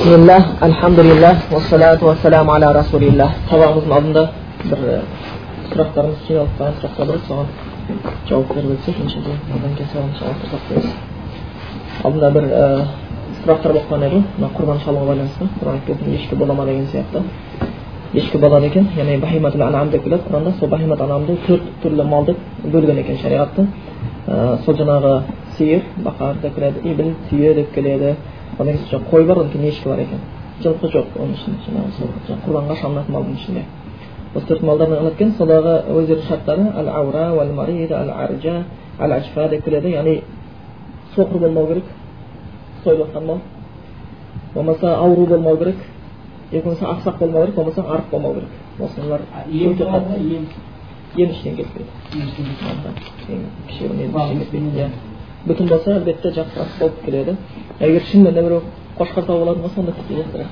бисмиллах альхамдулиллах уассалату вассаламу аля расулиллах сабағымыздың алдында бір сұрақтарымыз жиналып қалған сұрақтар бар соған жауап беріп өтсек иншалла одан кейін соған алдында бір сұрақтар болып қалған еді мына құрбан шалуға байланысты құран айтып ешкі бола ма деген сияқты ешкі болады екен яғни бахиматул анам деп келеді құранда сол бахимат анамды төрт түрлі мал деп бөлген екен шариғатта сол жаңағы сиыр бақар деп келеді ибіл түйе деп келеді одан кейін қой бар одан кейін ешкі бар екен жылқы жоқ оның ішінде жаңағы құрбанға шалынатын малдың ішінде осы төрт малдардан алады екен содағы өздерінің шарттары әл аура әл марид әл аржа әл ажфа деп келеді яғни соқыр болмау керек сойылып жатқан мал болмаса ауру болмау керек екі болмаса ақсақ болмау керек болмаса арық болмау керек осылар өте қатты ем іштен келіспейді кішігірім бүтін болса әлбетте жақсырақ болып келеді егер шынымен де біреу қошқар тауып алатын болса онда тіпті жақсырақ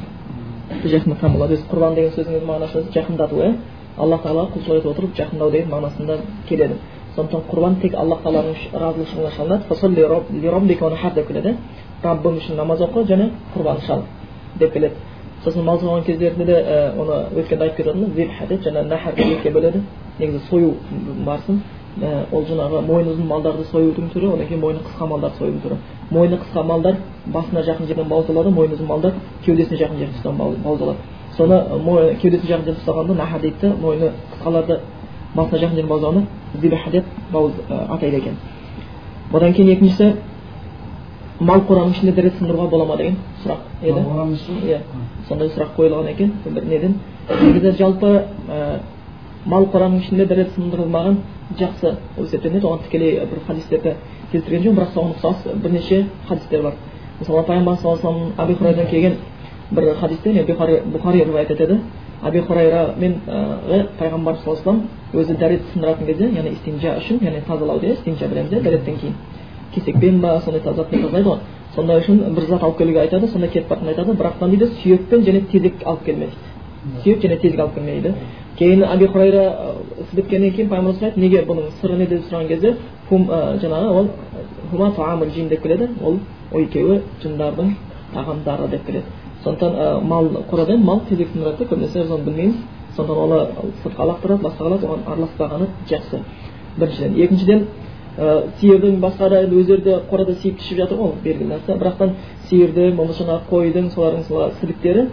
жақындатқан болады өзі құрбан деген сөздің мағынасы жақындату иә алла тағалаға құлшылық етіп отырып жақындау деген мағынасында келеді сондықтан құрбан тек алла тағаланың разылығына шалынады келеді раббың үшін намаз оқы және құрбан шал деп келеді сосын мал сауған кездерінде де оны өткенде айтып кететін зибха деп жаңағы нахар екіге бөледі негізі сою барсын ол жаңағы мойны ұзын малдарды союдың түрі одан кейін мойны қысқа малдарды союдың түрі мойны қысқа малдар басына жақын жерден бауыздалады мойны ұзын малдар кеудесіне жақын жерден тұстан бауыздалады соны кеудесіне жақын жерден ұстағанда наха дейді да мойны қысқаларды басына жақын жерден бауыздағанда зибха деп атайды екен одан кейін екіншісі мал қораның ішінде дәрет сындыруға бола ма деген сұрақ еді иә сондай сұрақ қойылған екен бір неден негізі жалпы мал қораның ішінде дәрет сындырылмаған жақсы ол есептелінеді оған тікелей бір хадистерді келтірген жоқ бірақ соған ұқсас бірнеше хадистер бар. Мысалы пайғамбар саллаллаху алейhi аби хурайрадан келген бір хадисте бұхари риуаят етеді. Аби хурайрамен пайғамбар саллаллаху алейhi өзі дәрет сындыратын кезде яғни истинжа үшін яғни тазалау иә истинжа білеміз иә дәреттен кейін. Кесекпен ба сондай затпен тазалайды ғой. Сондай үшін бір зат алып келуге айтады сонда кетіп барып айтады бірақтан дейді сүйекпен және тезек алып келме дейді сүйек және тезек алып келме дейді кейін аби хурайра біткеннен кейін пайғамбарымыз айтады неге бұның сыры не деп сұраған кезде жаңағы ол хума деп келеді ол ол екеуі жындардың тағамдары деп келеді сондықтан мал қорада мал сындырады көбінесе біз оны білмейміз сондықтан оны сыртқа лақтырады басқа қылады оған араласпағаны жақсы біріншіден екіншіден сиырдың басқа да өздері де қорада сиып ішіп жатыр ғой белгілі нәрсе бірақтан сиырдың болмаса жаңағы қойдың солардың мысалы сіліктері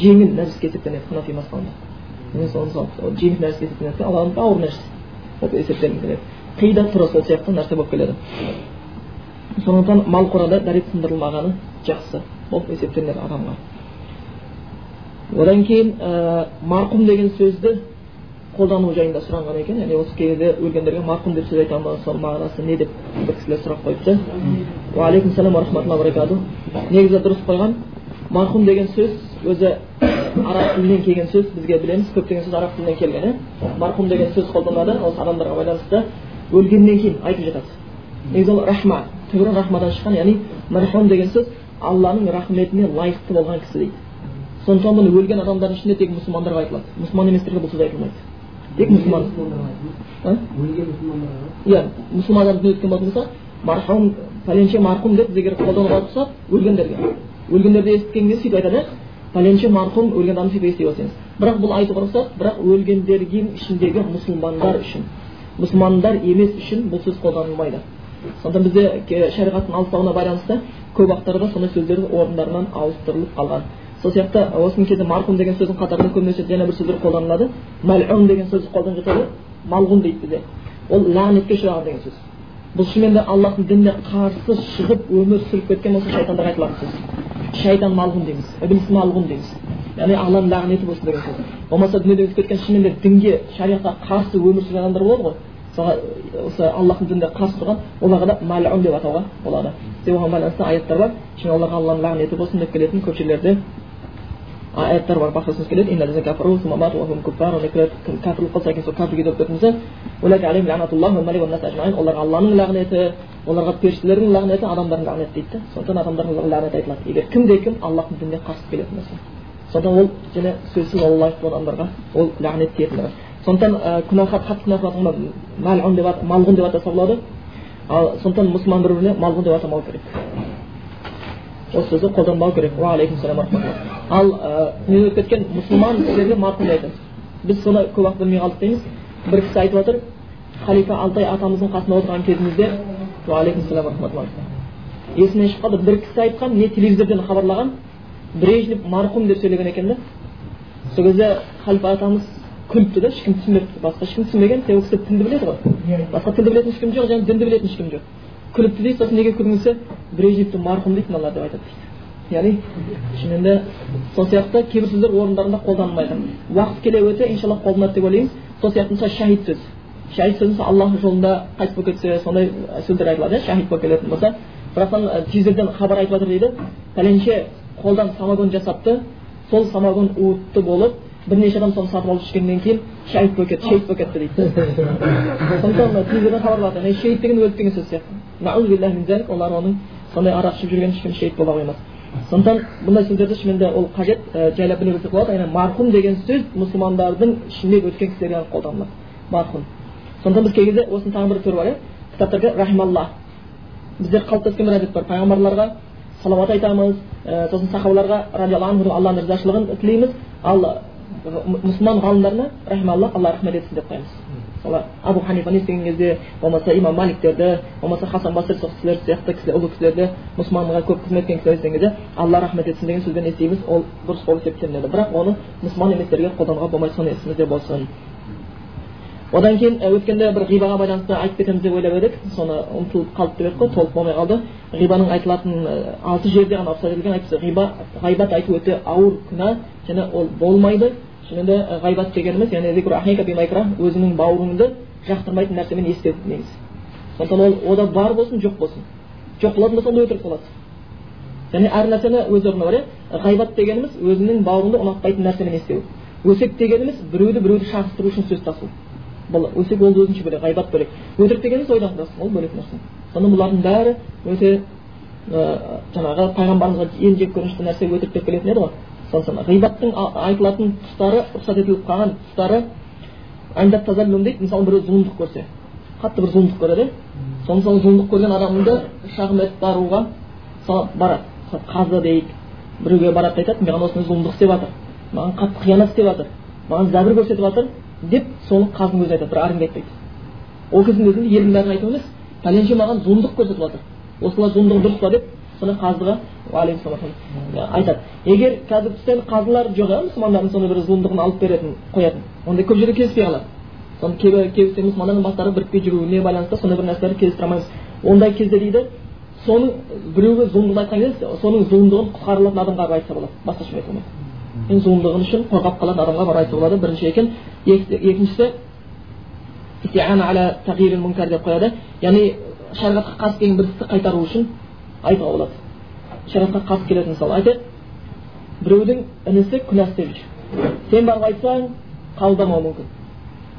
жеңіл нәжіске есептелінеді ханафи мазхабында мен соны мысалы жеңіл нәжіске есептелінеді алланың ауыр нәжіс болып келеді қида тура сол сияқты нәрсе болып келеді. Сондықтан мал қорада дәрет сындырылмағаны жақсы. Болып есептелінеді адамға. Одан кейін марқұм деген сөзді қолдану жайында сұраған екен. Яғни осы кезде өлгендерге марқұм деп сөз айта ма соның мағынасы не деп бір кісілер сұрақ қойыпты. Уағалейкум салам рахматулла баракату негізі дұрыс қойған. Марқұм деген сөз өзі араб тілінен келген сөз бізге білеміз көптеген сөз араб тілінен келген иә марқұм деген сөз қолданады осы адамдарға байланысты өлгеннен кейін айтып жатады негізі ол рахма түбірі рахмадан шыққан яғни мархум деген сөз алланың рахметіне лайықты болған кісі дейді сондықтан бұны өлген адамдардың ішінде тек мұсылмандарға айтылады мұсылман еместерге бұл сөз айтылмайды тек мұсылман иә мұсылман адам өткен болатын болса мархум пәленше марқұм деп егер қолдануға рұқсат өлгендерге өлгендерді естіген кезде сөйтіп айтады пәленше марқұм өлген сөйтіп ести алсаңыз бірақ бұл айтуға рұқсат бірақ өлгендердің ішіндегі мұсылмандар үшін. Мұсылмандар емес үшін бұл сөз қолданылмайды. Сондықтан бізде шариғаттың алыстауына байланысты көп уақыттарда сондай сөздер орындарынан ауыстырылып қалған. Сол сияқты осының кезде марқұм деген сөздің қатарында көбінесе жаңа бір сөздер қолданылады. Мәлун деген сөз қолданып жатады. Малғұн дейді бізде. Ол лағнетке ұшыраған деген сөз. Бұл шынымен де аллахтың дініне қарсы шығып өмір сүріп кеткен болса шайтандарға айтылатын сөз шайтан малғұн дейміз іблис малғұн дейміз. Яғни алланың лағнеті болсын деген сөз. Болмаса дүниеден өтіп кеткен шынымен де дінге шариғатқа қарсы өмір сүрген адамдар болады ғой. Мысалға осы аллахтың дініне қарсы тұрған оларға да мәлун деп атауға болады. Себебі оған байланысты аяттар бар. Және оларға алланың лағнеті болсын деп келетін көп жерлерде аяттар бар басқа сөз келеді кәпірлік сол кәпірге оларға алланың лағнеті оларға періштелердің лағнеті адамдардың лағнеті дейді да сондықтан адамдарға лағнет айтылады егер кімде кім аллахтың дініне қарсы келетін болса сондықтан ол және сөзсіз ол лайықты адамдарға ол лағнет тиетін сондықтан күнә қатты күнә қылатын малғұн деп малғұн деп атаса болады ал сондықтан мұсылман бір біріне малғұн деп атамау керек осы сөзді қолданбау керек уағалейкум ал не өтіп кеткен мұсылман кісілерге марқұм деп айтамыз біз соны көп уақыт білмей қалдық дейміз бір кісі айтып жатыр халифа алтай атамыздың қасында отырған кезімізде есімнен шығып қалды бір кісі айтқан не телевизордан хабарлаған брежнев марқұм деп сөйлеген екен да сол кезде халифа атамыз күліпті да ешкім түсінбепті басқа ешкім түсінбеген себебі ол кісі тілді біледі ғой басқа тілді білетін ешкім жоқ және дінді білетін ешкім жоқ күліпті дейді сосын неге күлдіңіз десе брежневті марқұм дейді мыналар деп айтады дейді. Яғни шынымен де сол сияқты кейбір сөздер орындарында қолданылмайды. Уақыт келе өте иншалла қолданады деп ойлаймыз сол сияқты мысалы шахид сөз. Шахид сөзі аллах жолында қайтыс болып кетсе сондай сөздер айтылады иә шахид болып келетін болса. Бірақтан телевизордан хабар айтып жатыр дейді. Пәленше қолдан самогон жасапты. Сол самогон уытты болып бірнеше адам соны сатып алып ішкеннен кейін шәйіт болып кетті шейіт болып кетті дейді сондықтан телевизордан хабарлады шейіт деген өлді деген сөз сияқты олар оның сондай арақ ішіп жүрген ешкім шейіт бола қоймас сондықтан бұндай сөздерді шынымен де ол қажет жайлап білу білсек болады яғни марқұм деген сөз мұсылмандардың ішінде өткен кісілерге ғана қолданылады марқұм сондықтан біз кей кезде осының тағы бір түрі бар иә кітаптарда рахималла бізде қалыптасқан бір әдет бар пайғамбарларға салауат айтамыз сосын сахабаларға радиаллаху анху алланың ризашылығын тілейміз ал мұсылман ғалымдарына рахималла алла рахмет етсін деп қоямыз мысалы абу ханифаны естіген кезде болмаса имам маликтерді болмаса хасан басри сол кісілер сияқты кісілер ұлы кісілерді мұсылманға көп қызмет еткен кісілер естіген кезде алла рахмет етсін деген сөзбен естиміз ол дұрыс болып есептелінеді бірақ оны мұсылман еместерге қолдануға болмайды соны есімізде болсын одан кейін өткенде бір ғибаға байланысты айтып кетеміз деп ойлап едік. Соны ұмытылып қалды деп едік қой толық болмай қалды. Ғибаның айтылатын алты жерде ғана рұқсат айтыпсыз ғиба ғайбат айту өте ауыр күнә және ол болмайды. Шынымен де ғайбат дегеніміз яғни өзіңнің бауырыңды жақтырмайтын нәрсемен есте негізі сондықтан ол ода бар болсын жоқ болсын. Жоқ болатын болса онда өтірік болады. Және әр нәрсені өз орнына бар иә? Ғайбат дегеніміз өзіңнің бауырыңды ұнатпайтын нәрсемен естеу. Өсек дегеніміз біреуді біреуді шағыстыру үшін сөз тасу. Бұл өсек ол өзінше бөлек ғайбат бөлек өтірік дегеніміз ойдан құрасың ол бөлек нәрсе. Сонда бұлардың бәрі өте жаңағы пайғамбарымызға ең жек көрінішті нәрсе өтірік деп келетін еді ғой. Сондықтан ғибаттың айтылатын тұстары рұқсат етіліп қалған тұстары дейді. Мысалы біреу зұлымдық көрсе қатты бір зұлымдық көреді. Соны сол зұлымдық көрген адамды шағым етіп баруға мысалы барады қазы дейік біреуге барады да айтады маған осындай зұлымдық істеп жатыр. Маған қатты қиянат істеп жатыр. Маған зәбір көрсетіп жатыр. Деп соны қаздың өзі айтады бір арыңды айтпайды ол кездің өзінде елдің бәрін айту емес пәленше маған зұлымдық көрсетіп жатыр. Осылар зұлымдығы дұрыс па деп соны қазыға айтады. Егер қазіргі тұста енді қазылар жоқ иә мұсылмандардың сондай бір зұлымдығын алып беретін қоятын ондай көп жерде кездеспей қалады. Соны кейбір мұсылмандардың бастары бірікпей жүруіне байланысты сондай бір нәрселерді кездестіре алмаймыз. Ондай кезде дейді соның біреуге зұлымдығын айтқан кезде соның зұлымдығын құтқарылатын адамға айтса болады басқаша айта алмайды енді зұлымдығын үшін қорғап қалатын адамға барып айтса болады бірінші екен екіншісі деп қояды яғни шариғатқа қарсы келген бір істі қайтару үшін айтуға болады шариғатқа қарсы келетін мысалы айтады біреудің інісі күнә істеп жүр сен барып айтсаң қабылдамауы мүмкін.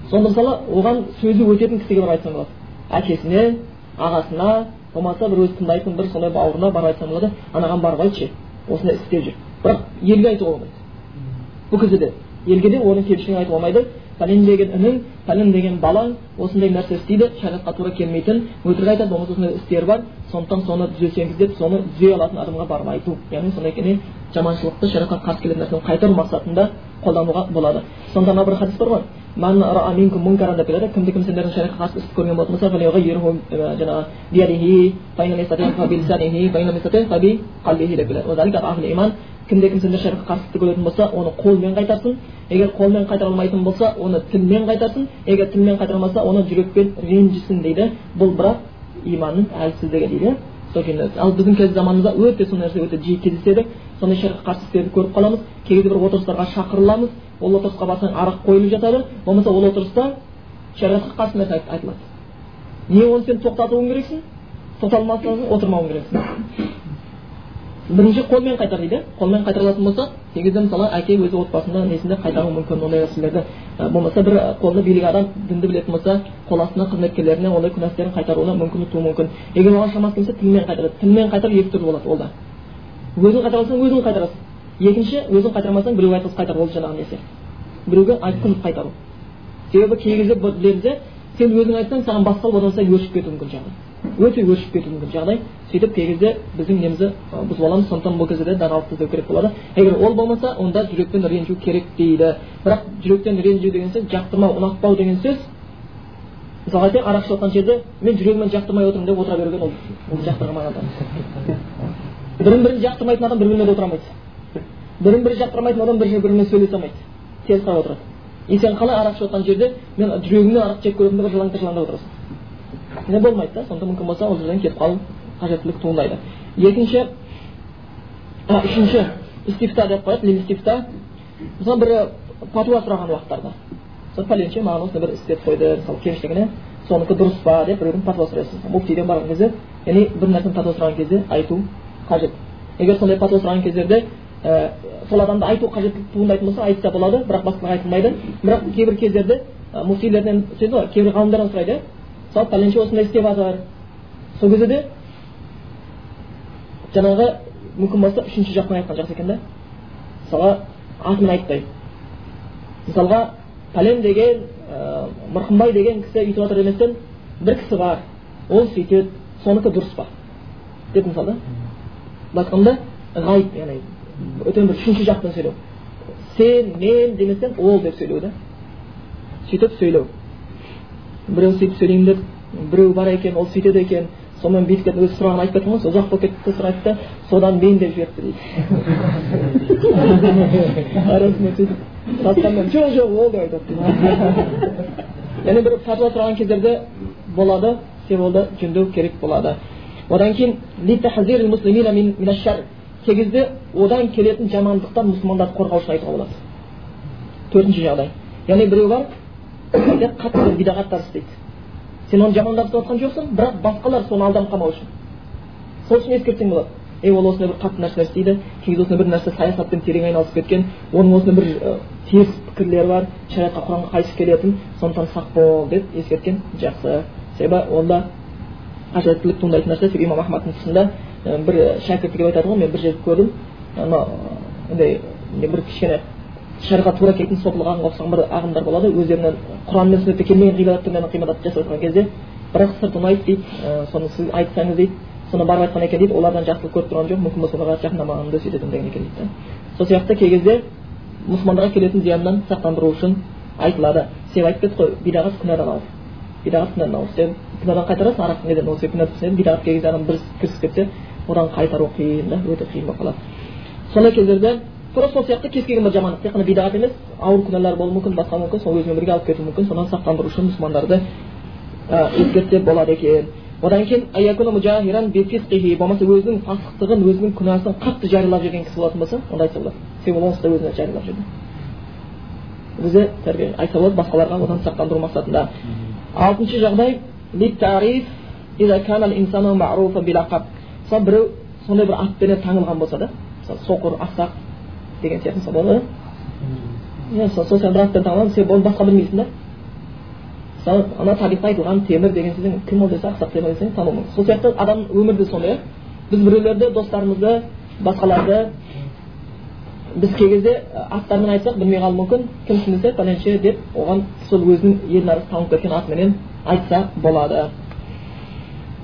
Сонда мысалы оған сөзі өтетін кісіге барып айтсаң болады. Әкесіне ағасына болмаса бір өзі тыңдайтын бір сондай бауырына барып айтсаң болады. Анаған барып айтшы осындай істеп жүр бірақ елге айтуға болмайды. Бұл кезде де елге де оның кемшілігін айтуға болмайды пәлен деген інің пәлен деген балаң осындай нәрсе істейді шариғатқа тура келмейтін өтірік айтады болмаса осындай істері бар сондықтан соны түзесеңіз деп соны түзей алатын адамға барып айту. Яғни сондай жаманшылықты шариғатқа қарсы келетін нәрсені қайтару мақсатында қолдануға болады. Сонда мына бір хадис бар ғой. Деп келеді. Кімде кім сендердің шариғатқа қарсы істі көрген болатын болса кімде кім сендер шариғатқа қарсы істі көретін болса оны қолмен қайтарсын. Егер қолмен қайтара алмайтын болса оны тілмен қайтарсын. Егер тілмен қайтара алмаса оны жүрекпен ренжісін дейді. Бұл бірақ иманның әлсіздігі дейді. Сол ал біздің қазір заманымызда өте сол нәрсе өте жиі кездеседі. Сондай шариғатқа қарсы істерді көріп қаламыз. Кей бір отырыстарға шақырыламыз. Ол отырысқа барсаң арақ қойылып жатады. Болмаса ол отырыста шариғатқа қарсы нәрсе айтылады. Не оны сен тоқтатуың керексің тоқтата алмасаң отырмауың керексің. Бірінші қолмен қайтар дейді. Қолмен қайтара алатын болса кезде мысалы әке өзі отбасында несінде қайтаруы мүмкін ондай нәрселерді болмаса бір қолында билік адам дінді білетін болса қол астына қызметкерлеріне ондай күнә істерін қайтаруына мүмкіндік тууы мүмкін. Егер оған шамасы келмесе тілмен қайтарады. Тілмен қайтару екі түрлі болады ол да. Өзің қайтара алсаң өзің қайтарасың. Екінші өзің қайтармасаң біреуге айтқызып қайтару ол жаңағы несі біреуге айтқызып қайтару. Себебі кей кезде сен өзің айтсаң саған басқа одан сайын өршіп кетуі мүмкін жаңағы. Өте өршіп кетуі жағдай. Сөйтіп кей кезде біздің немізді бұзып аламыз сондықтан бұл кезде даналықты іздеу керек болады. Егер ол болмаса онда жүректен ренжу керек дейді. Бірақ жүректен ренжу деген сөз жақтырмау ұнатпау деген сөз мысалы айтайық арақ ішіп жатқан жерде мен жүрегімнен жақтырмай отырмын деп отыра берген ол ол жақтырмаған адам. Бірін бірін жақтырмайтын адам бір бөлмеде отыра алмайды. Бірін бірі жақтырмайтын адам бір бірімен сөйлесе алмайды. Теріс қарап отырады. И сен қалай арақ ішіп жатқан жерде мен жүрегімнен арақ жеп көремін деп жылаң тыржалаңдап отырасың не болмайды да сонда мүмкін болса ол жерден кетіп қалу қажеттілік туындайды. Екінші үшінші истифта деп қояды истифта. Мысалы бір патуа сұраған уақыттарда. Сол пәленше маған осындай бір істеп қойды мысалы кемшілігіне. Соныкі дұрыс па деп біреуден патуа сұрайсың муфтиден барған кезде яғни бір нәрсені патуа сұраған кезде айту қажет. Егер сондай патуа сұраған кездерде ә, сол адамды айту қажеттілік туындайтын болса айтса болады бірақ басқаға айтылмайды. Бірақ кейбір кездерде ә, муфтилерден ғой кейбір ғалымдардан сұрайды. Мысалы пәленше осындай істеп жатыр сол кезде де жаңағы мүмкін болса үшінші жақтан айтқан жақсы екен да мысалға атын айтпай мысалға пәлен деген ә, мырқымбай деген кісі үйтіп жатыр деместен бір кісі бар ол сөйтеді соныкі дұрыс па деп мысалы да былай айтқанда ғайып яғни өте бір үшінші жақтан сөйлеу сен мен деместен ол деп сөйлеу да сөйтіп сөйлеу біреу сөйтіп сөйлеймін деп біреу бар екен ол сөйтеді екен сонымен бүйтіп өзі сұрағын айтып кеттім ғой ұзақ болып кетті сұрайды да содан мен деп жіберіпті дейді арасында сөйтіп тастаммен жоқ жоқ ол деп айтады яғни бір пәтуа сұраған кездерде болады себебі жөндеу керек болады одан кейін кей кезде одан келетін жамандықтан мұсылмандарды қорғау үшін айтуға болады төртінші жағдай яғни біреу бар қатты бидағаттар істейді сен оны жамандап жатқан жоқсың бірақ басқалар соны алданып қалмау үшін сол үшін ескертсең болады ей ол осындай бір қатты нәрселер істейді кей кезде осындай бір нәрсе саясатпен терең айналысып кеткен оның осындай бір теріс пікірлері бар шариғатқа құранға қайшы келетін сондықтан сақ бол деп ескерткен жақсы себебі онда қажеттілік туындайтын нәрсе себебі имам ахмадтың тұсында бір шәкірті келіп айтады ғой мен бір жерде көрдім ана андай бір кішкене шариғат тура келетін ұқсаған бір ағымдар болады. Өздерінен құран мен сүннетте келмеген ғибадат жасап отырған кезде. Бірақ сырт ұнайды дейді. Соны сіз айтсаңыз дейді. Соны барып айтқан екен дейді. Олардан жақсылық көріп тұрған жоқ мүмкін болса оларға жақындамағанымды сөйтетін деген екен дейді. Сол сияқты кей кезде мұсылмандарға келетін зияннан сақтандыру үшін айтылады. Себебі айтып кеттік қой бидағат күнәдан ауыр бидағат күнәдан ауыр сен күнәдан қайтарасың арақ неден ол күнә түсінеді бидағат кей кезде адам бір кірісіп кетсе одан қайтару қиын да өте қиын болып қалады. Сондай кездерде тура сол сияқты кез келген бір жамандық тек қана бидағат емес ауыр күнәлар болуы мүмкін басқа мүмкін сол өзімен бірге алып кетуі мүмкін содан сақтандыру үшін мұсылмандарды ескертсе болады екен одан кейін болмаса өзінің фасықтығын өзінің күнәсін қатты жариялап жүрген кісі болатын болса онда айтса болады себебі онсыз да өзіне жариялап жүрді өзі тәрбие айтса болады басқаларға одан сақтандыру мақсатында алтыншы жағдай мысалы біреу сондай бір атпенен таңылған болса да мысалы соқыр ақсақ деген сияқты мысалы иә сол сияқты бір атпен таңылған сен оны басқа білмейсің да мысалы ана тарихта айтылған темір деген сөзден кім ол десе ақсақ темір десең мүмкін сол сияқты адам өмірде сондай иә біз біреулерді достарымызды басқаларды біз кей кезде аттарымен айтсақ білмей қалуы мүмкін. Кімсің десе пәленше деп оған сол өзінің ел арасы танып кеткен атыменен айтса болады.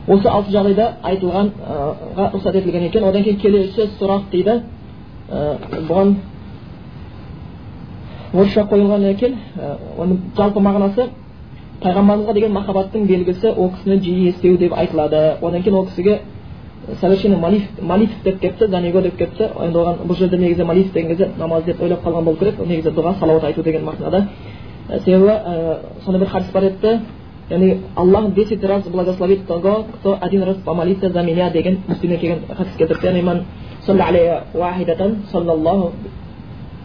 Осы алты жағдайда айтылғанға рұқсат етілген екен одан кейін келесі сұрақ дейді. Бұған орысша қойылған екен оның жалпы мағынасы пайғамбарымызға деген махаббаттың белгісі ол кісіні жиі естеу деп айтылады. Одан кейін ол кісіге совершенно молитв деп кетті заниго деп кетті енді оған бұл жерде негізі молитв деген кезде намаз деп ойлап қалған болу керек. Негізі дұға салауат айту деген мағынада. Себебі ә, сондай бір хадис бар еді. Яғни аллах десять раз благословит того кто один раз помолится за меня деген муслимнен келген хадис келтірді. Яғни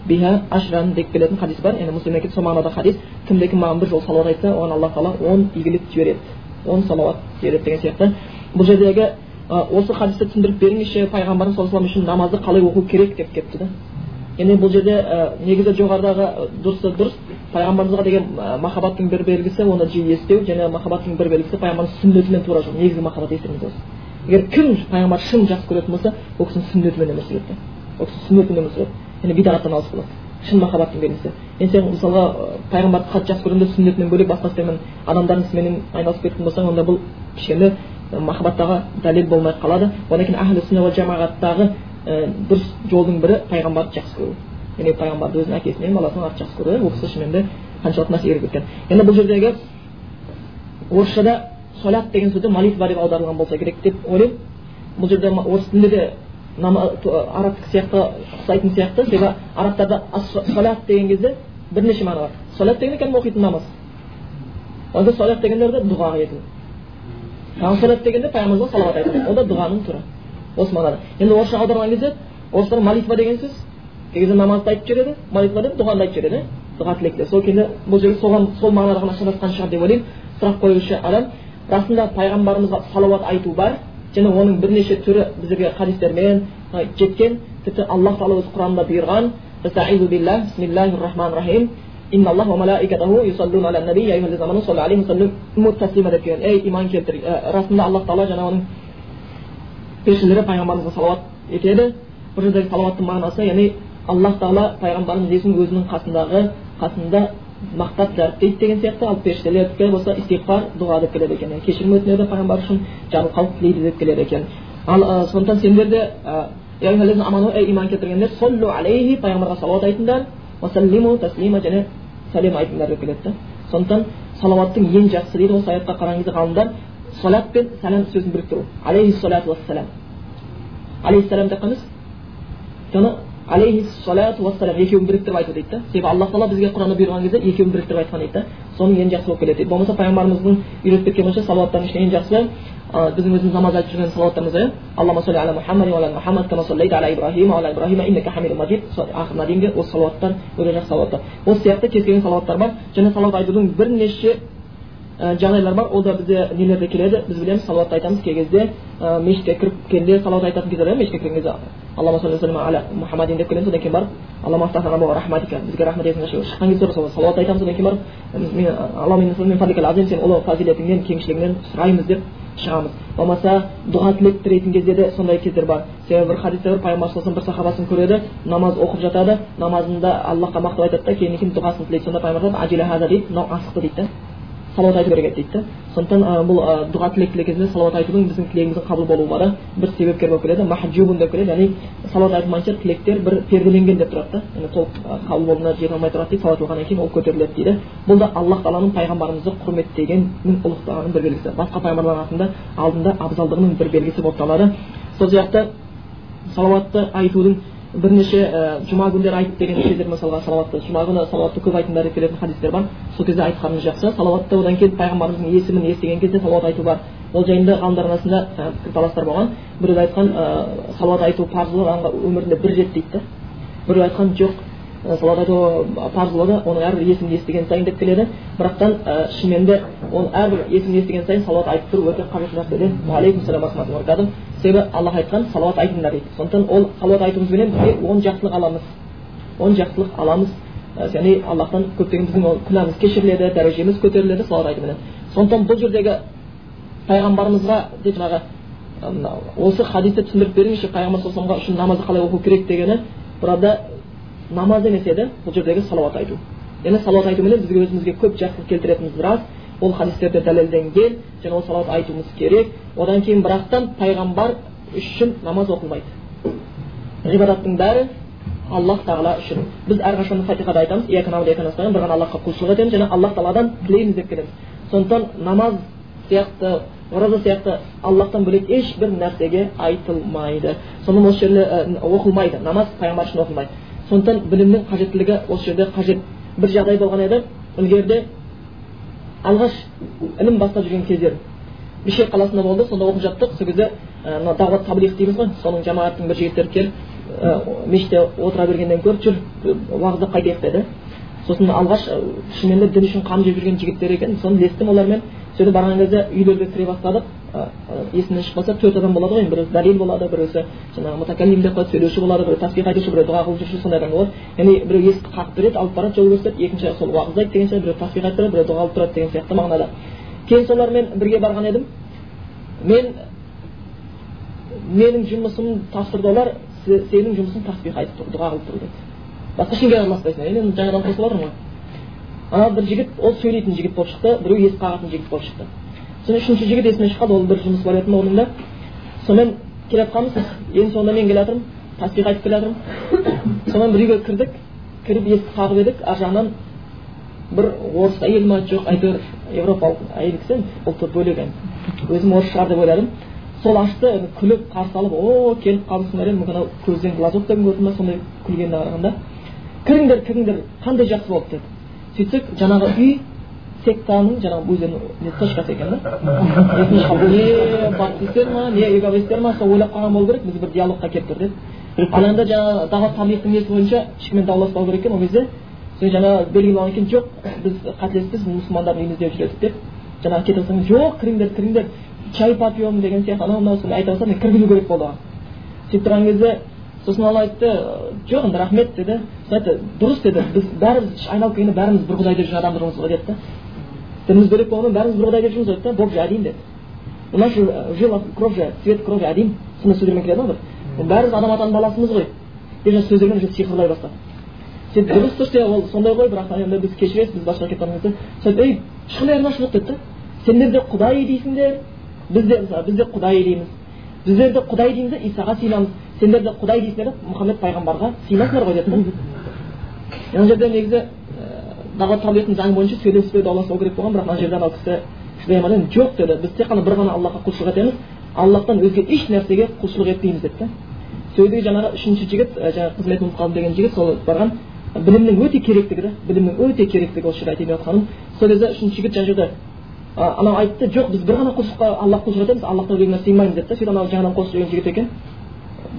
биха ашран деп келетін хадис бар яғни муслимнен келді сол мағынада хадис кімде кім маған бір жол салауат айтса оған алла тағала он игілік жібереді он салауат жібереді деген сияқты бұл жердегі осы хадисті түсіндіріп беріңізші пайғамбарымыз саллаллаху алейhi үшін намазды қалай оқу керек деп кетті да яғни бұл жерде негізі жоғарыдағы дұрысы дұрыс пайғамбарымызға деген махаббаттың бір белгісі оны жиі естеу және махаббаттың бір белгісі пайғамбарымыз сүннетімен тура жүру негізгі махаббат естеріңізде болсын егер кім пайғамбар шын жақсы көретін болса ол кісінің сүннетімен өмір сүреді ол кісі сүннетімен өмір сүреді яғни бидағаттан алыс болады шын махаббаттың белгісі енді сен мысалға пайғамбарды қатты жақсы көремін деп сүннетінен бөлек басқа істермен адамдардың ісіменен айналысып кететін болсаң онда бұл кішкене махаббаттағы дәлел болмай қалады одан кейін әхлі сүнна жамағаттағы дұрыс жолдың бірі пайғамбарды жақсы көру яғни пайғамбарды өзінің әкесінен баласынан артық жақсы көрді ол кісі шынымен де қаншалықты нәрсе үйреткен енді бұл жердегі орысшада солят деген сөзді молитва деп аударылған болса керек деп ойлаймын бұл жерде орыс тілінде де арабтікі сияқты ұқсайтын сияқты себебі арабтарда солят деген кезде бірнеше мағына бар солят дегенде кәдімгі оқитын намаз онда солят дегендер де дұға ету ал солят дегенде пайғамбарымызға салауат айту ол да дұғаның түрі осы мағынада енді орысша аударған кезде орыстар молитва деген сөз кей кезде намазды айтып жібереді молитва деп дұғаны айтып жібереді дұға тілекте сол кезде бұл жерде соған сол мағынада ғана шатасқан шығар деп ойлаймын сұрақ қоюшы адам расында пайғамбарымызға салауат айту бар және оның бірнеше түрі бізге хадистермен жеткен тіпті аллах тағала өз құранында бұйырған. Бисмиллахи рахмани рахим иман келтір расында аллах тағала жаңағы оның періштелері пайғамбарымызға салауат етеді. Бұл жердегі салауаттың мағынасы яғни аллах тағала пайғамбарымыз есін өзінің қасындағы қасында мақтап дәріптейді деген сияқты ал періштелердікі болса истиғфар дұға деп келеді екен кешірім өтінеді пайғамбар үшін жарылқау тілейді деп келеді екен ал сондықтан сендер де ей иман келтіргендер соллу алейхи пайғамбарға салауат айтыңдар уасаллиму таслима және сәлем айтыңдар деп келеді да сондықтан салауаттың ең жақсы дейді осы аятқа қараған кезде ғалымдар салат пен сәлем сөзін біріктіру алейхи салату уассалам алейхисалам деп қойыңыз уассалам екеуін біріктіріп айту дейді да себебі алла тағала бізге құранда бұйырған кезде екеуін біріктіріп айтқан дейді да соның ең жақсы болып келеді болмаса пайғамбарымыздың үйретіп кеткен бойынша салауаттардың ішінде ең жақсысы біздің өзіміз намаз айтып жүрген салауаттарымыз иә аллама салли ала мухаммад мухаммад кама саллайта ала ибрахим ала ибрахима иннака хамиду мажид ақырына дейінгі осы салауаттар өте жақсы салауаттар осы сияқты кез келген салауаттар бар және салауат айтудың бірнеше жағдайлар бар. Ол да бізде нелерде келеді. Біз білеміз салауатты айтамыз. Кей кезде мешітке кіріп келгенде салауат айтатын кездер мешітке кірген кезде аллама мұхаммадин деп келеміз. Одан кейін барып аллама рахматика бізге рахмет етіңізші шыққан кезде сол салауат айтамыз. Одан кейін барып сен ұлы фазилетіңнен кеңшілігіңнен сұраймыз деп шығамыз. Болмаса дұға тілек тілейтін кезде де сондай кездер бар. Себебі бір хадисте бар пайғамбар саллаллаху бір сахабасын көреді намаз оқып жатады намазында аллахқа мақтап айтады да кейін кейін дұғасын тілейді. Сонда пайғамбар дейді мынау асықты дейді да. Салауат айту керек еді дейді. Да сондықтан бұл дұға тілек тілеген салауат айтудың біздің тілегіміздің қабыл болуына бір себепкер болып келеді махджубун деп келеді. Яғни салауат айтылмайынша тілектер бір перделенген деп тұрады да. Яғни толық қабыл болуына жете алмай тұрады дейді салауат оқығаннан кейін ол көтеріледі дейді. Бұл да аллах тағаланың пайғамбарымызды құрметтегеннің ұлықтағанының бір белгісі. Басқа пайғамбарлардың алдында абзалдығының бір белгісі болып табылады. Сол сияқты салауатты айтудың бірнеше ә, жұма күндері айт деген кездер мысалға салауатты жұма күні салауатты көп айтыңдар деп келетін хадистер бар. Сол кезде айтқанымыз жақсы. Салауатты одан кейін пайғамбарымыздың есімін естіген кезде салауат айту бар. Ол жайында ғалымдар арасында пікірталастар болған. Біреулер айтқан ә, салауат айту парыздылығы өмірінде бір рет дейді да біреу айтқан жоқ салауат айту парыз оның әрбір есімін естіген сайын деп келеді. Бірақтан ә, шынымен де оны әрбір есімін естіген сайын салауат айтып тұру өте қажетті нәрсе салам себебі аллах айтқан салауат айтыңдар дейді. Сондықтан ол салауат айтуымызбенен бізге он жақсылық аламыз. Он жақсылық аламыз. Яғни аллахтан көптеген біздің ол күнәміз кешіріледі дәрежеміз көтеріледі салауат айтуменен. Сондықтан бұл жердегі пайғамбарымызға деп жаңағы осы хадисті түсіндіріп беріңізші пайғамбар саллаллаху үшін намазды қалай оқу керек дегені burada намаз емес еді бұл жердегі салауат айту яғни салауат айтуменен бізге өзімізге көп жақсылық келтіретініміз рас ол хадистерде дәлелденген және ол салауат айтуымыз керек одан кейін бірақтан пайғамбар үшін намаз оқылмайды ғибадаттың бәрі аллах тағала үшін біз әрқашан фатихада айтамыз бір ғана аллахқа құлшылық етеміз және аллах тағаладан тілейміз деп келеміз сондықтан намаз сияқты ораза сияқты аллахтан бөлек ешбір нәрсеге айтылмайды сонымен осы жерде оқылмайды намаз пайғамбар үшін оқылмайды сондықтан білімнің қажеттілігі осы жерде қажет. Бір жағдай болған еді ілгеріде алғаш ілім бастап жүрген кездер. Бішкек қаласында болды сонда оқып жаттық. Сол кезде мына дағуат таблих дейміз ғой. Соның жамағаттың бір жігіттері келіп мешітте отыра бергеннен гөрі жүр уағыздап қайтайық деді. Сосын алғаш шынымен де дін үшін қан жеп жүрген жігіттер екен. Соны естідім олармен сөйтіп барған кезде үйлерге кіре бастадық есімнен шығып қалса төрт адам болады ғой енді біреусі дәлел болады біреусі жаңағы мутакалим деп қояды сөйлеуші болады біреу тасбих айтушы біреу дұға қылып жүруші сондай адам болады. Яғни біреу есікті қағып береді алып барады жол көрсетеді. Екінші сол уағыздайды деген сияқты біреу тасбих айтып тұрады біреу дұға қылып тұрады деген сияқты мағынада. Кейін солармен бірге барған едім. Мен менің жұмысым тапсырды олар сенің жұмысың тасбих айтып тұр дұға қылып тұру деді басқа ешкімге араласпайсың енді жаңадан қосылып ғой ана бір жігіт ол сөйлейтін жігіт болып шықты біреу есік қағатын жігіт болып шықты. Сосын үшінші жігіт есімнен шығады ол бір жұмыс бар еді орнында. Сонымен келе жатқанбыз ең соңында мен келе жатырмын таспих айтып келе жатырмын. Сонымен бір үйге кірдік кіріп есікті қағып едік. Ар жағынан бір орыс әйел ма жоқ әйтеуір европалық әйел кісі ұлты бөлек өзім орыс шығар деп ойладым. Сол ашты күліп қарсы алып о келіп қалдыңсыңдар енді мүмкін көзден глазок да көрді ма? сондай күлгеніне қарағанда кіріңдер кіріңдер қандай жақсы болды деді. Сөйтсек жаңағы үй сектаның жаңағы өздерінің точкасы екен да? Не баптистер ма не эговистер ма сол ойлап қалған болу керек біз бір диалогқа келіп тұр деп. Ал енді жаңағы дағуат таблиғтың несі бойынша ешкіммен дауласпау керек екен ол кезде. Сол жаңағы белгілі болған екен жоқ біз қателестік мұсылмандардың үйімізде жүрдік деп. Жаңағы кете салсаң жоқ кіріңдер кіріңдер чай попьем деген сияқты. Анау мынау айта бастады мен кіргізу керек болды оған. Сөйтіп тұрған кезде сосын ол айтты жоқ енді рахмет деді. Сосын айтты дұрыс деді. Біз бәріміз айналып келгенде бәріміз бір құдай деп жүрген адамдармыз ғой деді да. Дініміз бөлек болғанмен бәріміз бір құдай деп жүрміз ғой деді да. Болып же один деді. У нас же жила кровь же цвет крови один сондай сөздермен келеді ғой бір. Бәріміз адам атаның баласымыз ғой. Деп сөздермен уже сиқырлай бастады сөйтіп дұрыс дұрыс ол сондай ғой бірақ енді біз кешіресіз біз басқа кетіп қалған кезде сөйтіп ей ешқандай айырмашылық деді да сендер де құдай дейсіңдер. Біз де мысалы біз де құдай дейміз. Біздер де құдай дейміз де исаға сыйынамыз сендер де құдай дейсіңдер де мұхаммед пайғамбарға сыйынасыңдар ғой деді мына жерде негізі дағуат таблиғаттың заңы бойынша сөйлеспеу дауласпау керек болған бірақ мына жерде анау кісі шыдай жоқ деді. Біз тек қана бір ғана аллахқа құлшылық етеміз аллахтан өзге еш нәрсеге құлшылық етпейміз деді да сол жаңағы үшінші жігіт жаңағы қызметін ұмытып қалдым деген жігіт сол барған білімнің өте керектігі да білімнің өте керектігі осы жерде айтайын деп жатқаным. Сол кезде үшінші жігіт жаңа жерде анау айтты жоқ біз бір ғана құлшылыққа аллах құлшылық етеміз аллахтан өзге нәрсе сыймаймыз деді да сөйтіп анау жаңадан қосып жүрген жігіт екен.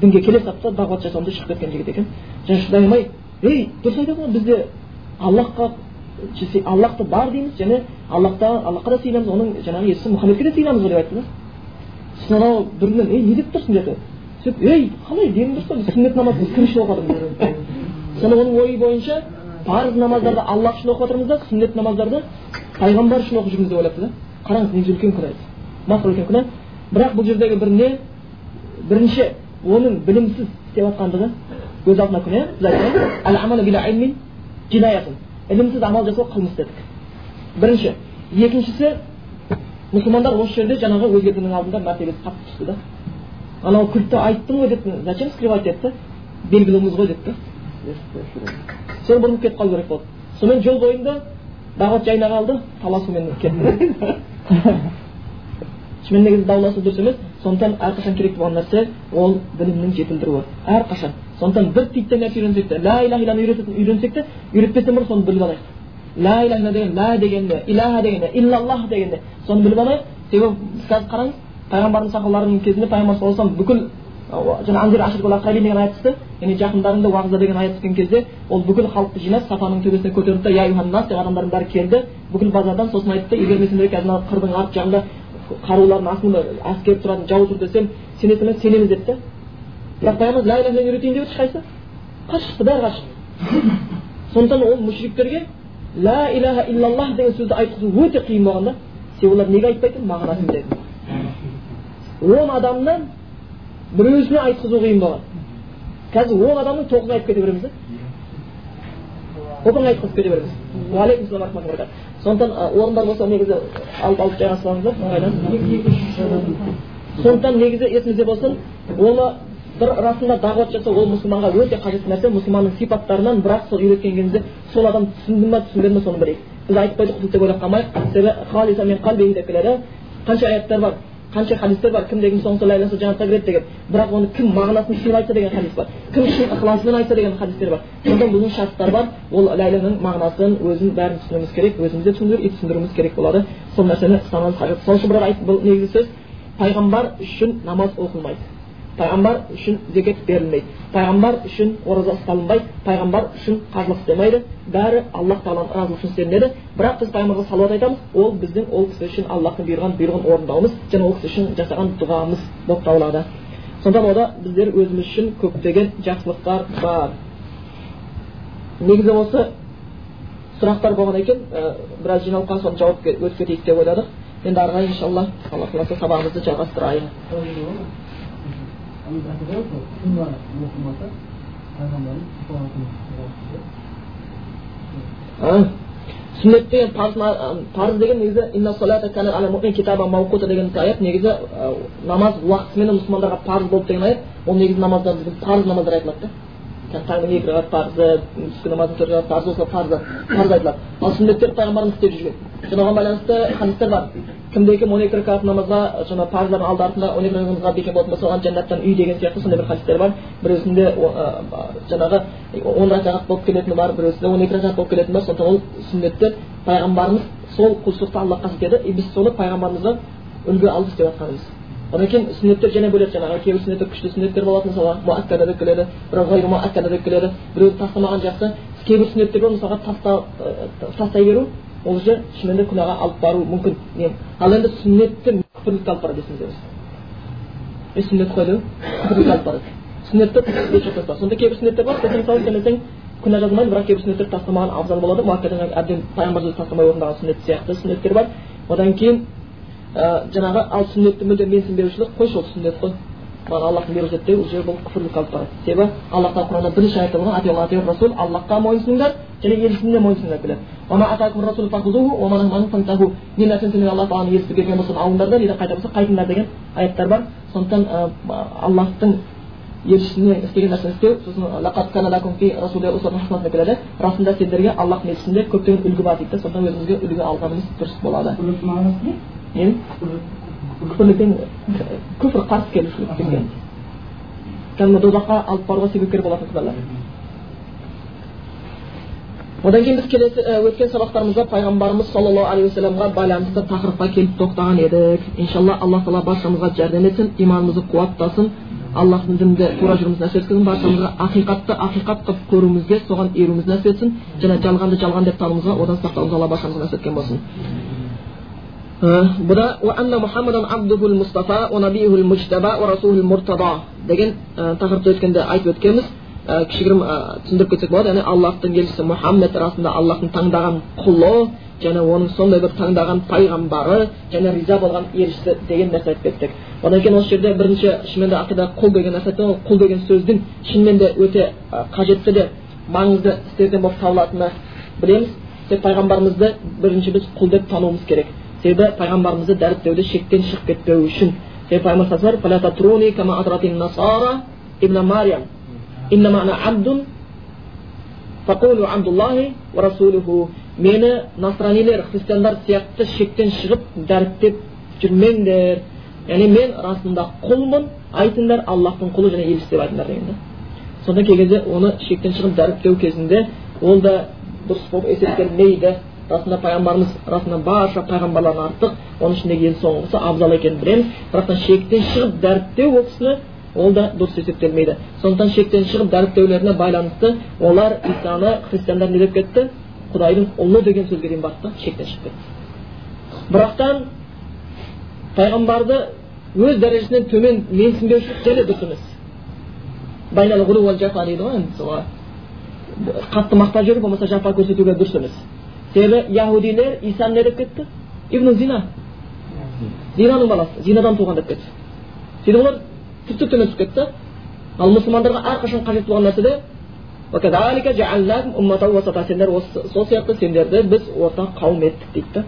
Дінге келе салды да дағуат деп шығып кеткен жігіт екен. Және шыдай алмай ей дұрыс айтады ғой бізде аллахқа аллахты бар дейміз және аллахта аллахқа да сыйынамыз оның жаңағы иесі мұхаммедке де сыйынамыз ғой деп айтты да сосын анау бірінен ей не деп тұрсың деді. Сөйтіп ей қалай денің дұрыс па сүннет намазды кім үшін оқып жатырмыз сонда оның ойы бойынша парыз намаздарды аллах үшін оқып жатырмыз да сүннет намаздарды пайғамбар үшін оқып жүрміз деп ойлапты да. Қараңыз негізі үлкен күнә. Үлкен күнә. Бірақ бұл жердегі бір не бірінші оның білімсіз істеп жатқандығы өз алдына күнә біз айтқан ілімсіз амал жасау қылмыс дедік бірінші екіншісі мұсылмандар осы жерде жаңағы діннің алдында мәртебесі қатты түсті да анау күлді айттың ғой деп зачем скрывать деді белгіліміз ғой деді сол бұрылып кетіп қалу керек болды сонымен жол бойында дағуат жайына қалды таласумен кетті шынымен негізі дауласу дұрыс емес сондықтан әрқашан керек болған нәрсе ол білімнің жетілдіруі әрқашан сондықтан бір титтей нәрсе үйренсек те ля иляха илланы үйренсек те үйретпестен бұрын соны біліп алайық. Ля иляха деген лә дегенде иляха дегенде иллаллах дегенде соны біліп алайық. Себебі қазір қараңыз пайғамбардың сахабаларының кезінде пайғамбар саллаллаху алейhi бүкіл жаңа деген аят түсті. Яғни жақындарыңды уағызда деген аят түскен кезде ол бүкіл халықты жинап сафаның төбесіне көтерді да я деп адамдардың бәрі келді. Бүкіл базардан сосын айтты егер мен сендерге қазір мына қырдың арт жағында қарулардың астында әскер тұратын жау тұр десем сенесің бе сенеміз деді да бірақ пайғамбар ля иляха үйретейін деп ешқайсысы қарсы шықты бәрі қарсы шықты сондықтан ол мүшриктерге ля иляха иллаллах деген сөзді айтқызу өте қиын болған да себебі олар неге айтпай тұр мағынасын біледі он адамнан біреусіне айтқызу қиын болған қазір он адамның тоғызын айтып кете береміз да оп оңай айтқызып кете береміз уағалейкум сондықтан орындар болса негізі алып алып жайғасып алыңыздар сондықтан негізі есіңізде болсын оны бір расында дағуат жасау ол мұсылманға өте қажетті нәрсе мұсылманның сипаттарынан бірақ сол үйреткен кезде сол адам түсінді ма түсінбеді ма соны білейік. Біз айтып қойдық деп ойлап қалмайық. Себебі қанша аяттар бар? Қанша хадистер бар кім соңғы ләйласа жәннатқа кіреді деген бірақ оны кім мағынасын сыйлап айтса деген хадис бар кім шын ықыласымен айтса деген хадистер бар сондықтан бұның шарттары бар ол ләйланың мағынасын өзін бәрін түсінуіміз керек өзіміз де түсіндіруіміз керек болады сол нәрсені ұстануымыз қажет сол үшін бұл негізгі сөз пайғамбар үшін намаз оқылмайды пайғамбар үшін зекет берілмейді. Пайғамбар үшін ораза ұсталынбайды пайғамбар үшін қажылық істемейді. Бәрі аллах тағаланың разылығы үшін істелінеді. Бірақ біз пайғамбарға салауат айтамыз. Ол біздің ол кісі үшін аллахтың бұйырған бұйрығын орындауымыз және ол кісі үшін жасаған дұғамыз болып табылады. Сондықтан ода біздер өзіміз үшін көптеген жақсылықтар бар. Негізі осы сұрақтар болған екен. Ә, біраз жиналып қалған соны жауап өтіп кетейік деп ойладық. Енді ары қарай иншалла алла қаласа сабағымызды жалғастырайық. Сүннет деген парыз деген негізі деген аят негізі намаз уақытысымен мұсылмандарға парыз болды деген аят ол негізі намаздар парыз намаздар айтылады да таңның екі рағат парызы түскі намаздың төрт парызы осылар парызы парыз айтылады ал сүннеттер пайғамбарымыз істеп жүрген соған байланысты хадистер бар кімде кім он екі ракат намазға жаңағы парыздардың алды артында он екі намазға бекем болатын болса оған жәннаттан үй деген сияқты сондай бір хадистер бар біреусінде жаңағы он ракат болып келетіні бар біреусінде он екі ракат болып келетіні бар сондықтан ол сүннетті пайғамбарымыз сол құлшылықты аллахқа істеді и біз соны пайғамбарымызға үлгі алып істеп жатқанымыз одан кейін сүннеттер және бөлек жаңағы кейбір сүннеттер күшті сүннеттер болады мысалға муаккада деп келеді біреу ғайру муаккада деп келеді біреуді тастамаған жақсы кейбір сүннеттер бар мысалға тастай беру ол уже шынымен де күнәға алып баруы мүмкін ал енді сүннетті күпірлікке алып барады есіңізде болсын сүннет қой деп күпірлікке алып барады сүннетті сонда кейбір сүннеттер бар сен мысалы істемесең күнә жазылмайды бірақ кейбір сүннеттерді тастамаған абзал болады әбден пайғамбар тастамай орындаған сүннет сияқты сүннеттер бар одан кейін жаңағы ал сүннетті мүлдем менсінбеушілік қойшы ол сүннет қой маған аллахтың бұйрығы жетті уже бұл күфірлікке алып барады себебі алла тағала құранда бірінші аятта болған расул аллахқа мойынсұныңдар және елшісіне мойынсұныңдар не нәрсені сендер алла тағаланың елшісі берген болса алыңдар да дейді қайта болса қайтыңдар деген аяттар бар. Сондықтан аллахтың елшісіне істеген нәрсені істеу сосын келеді. Расында сендерге аллахтың елшісінде көптеген үлгі бар дейді сондықтан өзімізге үлгі алғанымыз дұрыс болады. Күпірліктен күпір қарсы келушілік деген кәдімгі дозаққа алып баруға себепкер болатын күнәлар одан кейін біз келесі өткен сабақтарымызда пайғамбарымыз саллаллаху алейхи уассаламға байланысты тақырыпқа келіп тоқтаған едік иншалла алла тағала баршамызға жәрдем етсін иманымызды қуаттасын аллахтың дінінде тура жүруімізді нәсіп еткізсін баршамызға ақиқатты ақиқат қылып көруімізге соған еруімізді нәсіп етсін және жалғанды жалған деп тануымызға одан сақтауымызға алла баршамызға нәсіп еткен болсын бұда деген тақырыпты өткенде айтып өткенбіз кішігірім түсіндіріп кетсек болады яғни аллахтың елшісі мұхаммед расында аллахтың таңдаған құлы және оның сондай бір таңдаған пайғамбары және риза болған елшісі деген нәрсе айтып кеттік одан кейін осы жерде бірінші шынымен де ақида құл деген нәрсе айтты құл деген сөздің шынымен де өте қажетті де маңызды істерден болып табылатынын білеміз себебі пайғамбарымызды бірінші біз құл деп тануымыз керек себебі пайғамбарымызды дәріптеуде шектен шығып кетпеу үшін себебі мені насранилер христиандар сияқты шектен шығып дәріптеп жүрмеңдер яғни мен расында құлмын айтыңдар аллахтың құлы және елшісі деп айтыңдар деген да сонда кей оны шектен шығып дәріптеу кезінде ол да дұрыс болып есептелмейді расында пайғамбарымыз расында барша пайғамбарлардан артық оның ішіндегі ең соңғысы абзал екенін білеміз. Бірақтан шектен шығып дәріптеу ол кісіні ол да дұрыс есептелмейді. Сондықтан шектен шығып дәріптеулеріне байланысты олар исаны христиандар не деп кетті? Құдайдың ұлы деген сөзге дейін барды да шектен шығып кетті. Бірақтан пайғамбарды өз дәрежесінен төмен менсінбеушілік және дұрыс емес дейді ғой енді қатты мақтап жіберу болмаса жапа көрсетуге дұрыс емес. Себебі яхудилер исаны не деп кетті ибн зина зинаның баласы зинадан туған деп кетті сөйтіп олар тіпті төмен түсіп кетті ал мұсылмандарға әрқашан қажет болған нәрсе сендер сол сияқты сендерді біз ортақ қауым еттік дейді да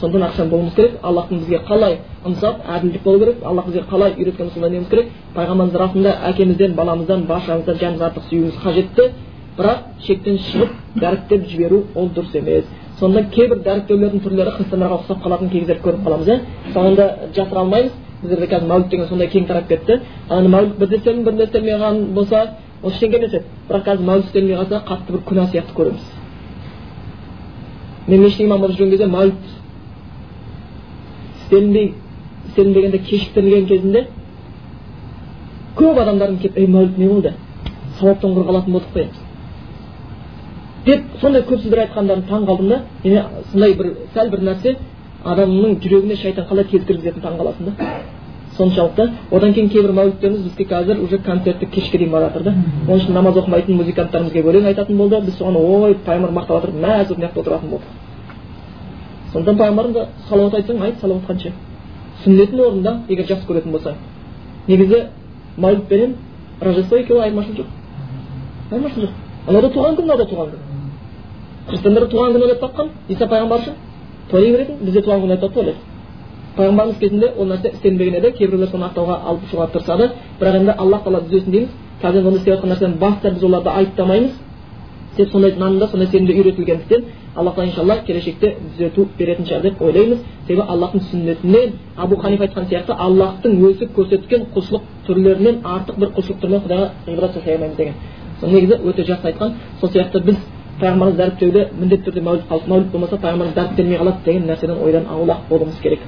сондықтан ақшан болуымыз керек аллахтың бізге қалай ынсап әділдік болу керек аллах бізге қалай үйреткен солай неуіміз керек пайғамбарымыз расында әкемізден баламыздан баршамыздан жанымыз артық сүюіміз қажетті бірақ шектен шығып дәріптеп жіберу ол дұрыс емес сонда кейбір дәріптеулердің түрлері христиандарға ұқсап қалатын кездерді көріп қаламыз иә соңында жасыра алмаймыз. Біздерде қазір мәуліт деген сондай кең тарап кетті. Ана мәуліт бірде істелін бірде істелмей қалған болса ол ештеңе емес еді. Бірақ қазір мәуліт істелмей қалса қатты бір күнә сияқты көреміз. Мен мешіт имам болып жүрген кезде мәуліт істелінбей істелінбегенде кешіктірілген кезінде көп адамдардың келіп ей мәуліт не болды? Сауаптан құр қалатын болдық қой деп сондай көп сөздер айтқандарын таң қалдым да сондай бір сәл бір нәрсе адамның жүрегіне шайтан қалай тез кіргізетінін таң қаласың да. Соншалықты. Одан кейін кейбір мәуліттеріміз бізге қазір уже концерттік кешке дейін бара жатыр да. Оның үшін намаз оқымайтын музыканттарымыз келіп өлең айтатын болды. Біз соған ой пайғамбар мақтап жатыр мәз болып мына жақта отыратын болдық. Сондықтан пайғамбарым салауат айтсаң айт салауат қанша? Сүннетін орында егер жақсы көретін болсаң негізі мәуліт пенен рождество екеуі айырмашылық жоқ айырмашылық жоқ. Анау да туған күн мынау да туған күн. Христиандар туған күн ойлап тапқан иса пайғамбар үшін тойлай беретін бізде туған күн айтады тойлайды пайғамбарымыз кезінде ол нәрсе істелінбеген еді кейбіреулер соны ақтауға алып шығуға тырысады бірақ енді аллах тағала түзесін дейміз қазір оны істеп жатқан нәрседен бас тартып біз оларды айыптамаймыз тек сондай нанымда сондай сенімде үйретілгендіктен алла тағала иншалла келешекте түзету беретін шығар деп ойлаймыз себебі аллахтың сүннетінен абу ханиф айтқан сияқты аллахтың өзі көрсеткен құлшылық түрлерінен артық бір құлшылық түрімен құдайға ғибрат жасай алмаймыз деген сол негізі өте жақсы айтқан сол сияқты біз пайғамбарымызды дәріптеуде міндетті түрде мәуліт болмаса пайғамбарымыз дәріптелмей қалады деген нәрседен ойдан аулақ болуымыз керек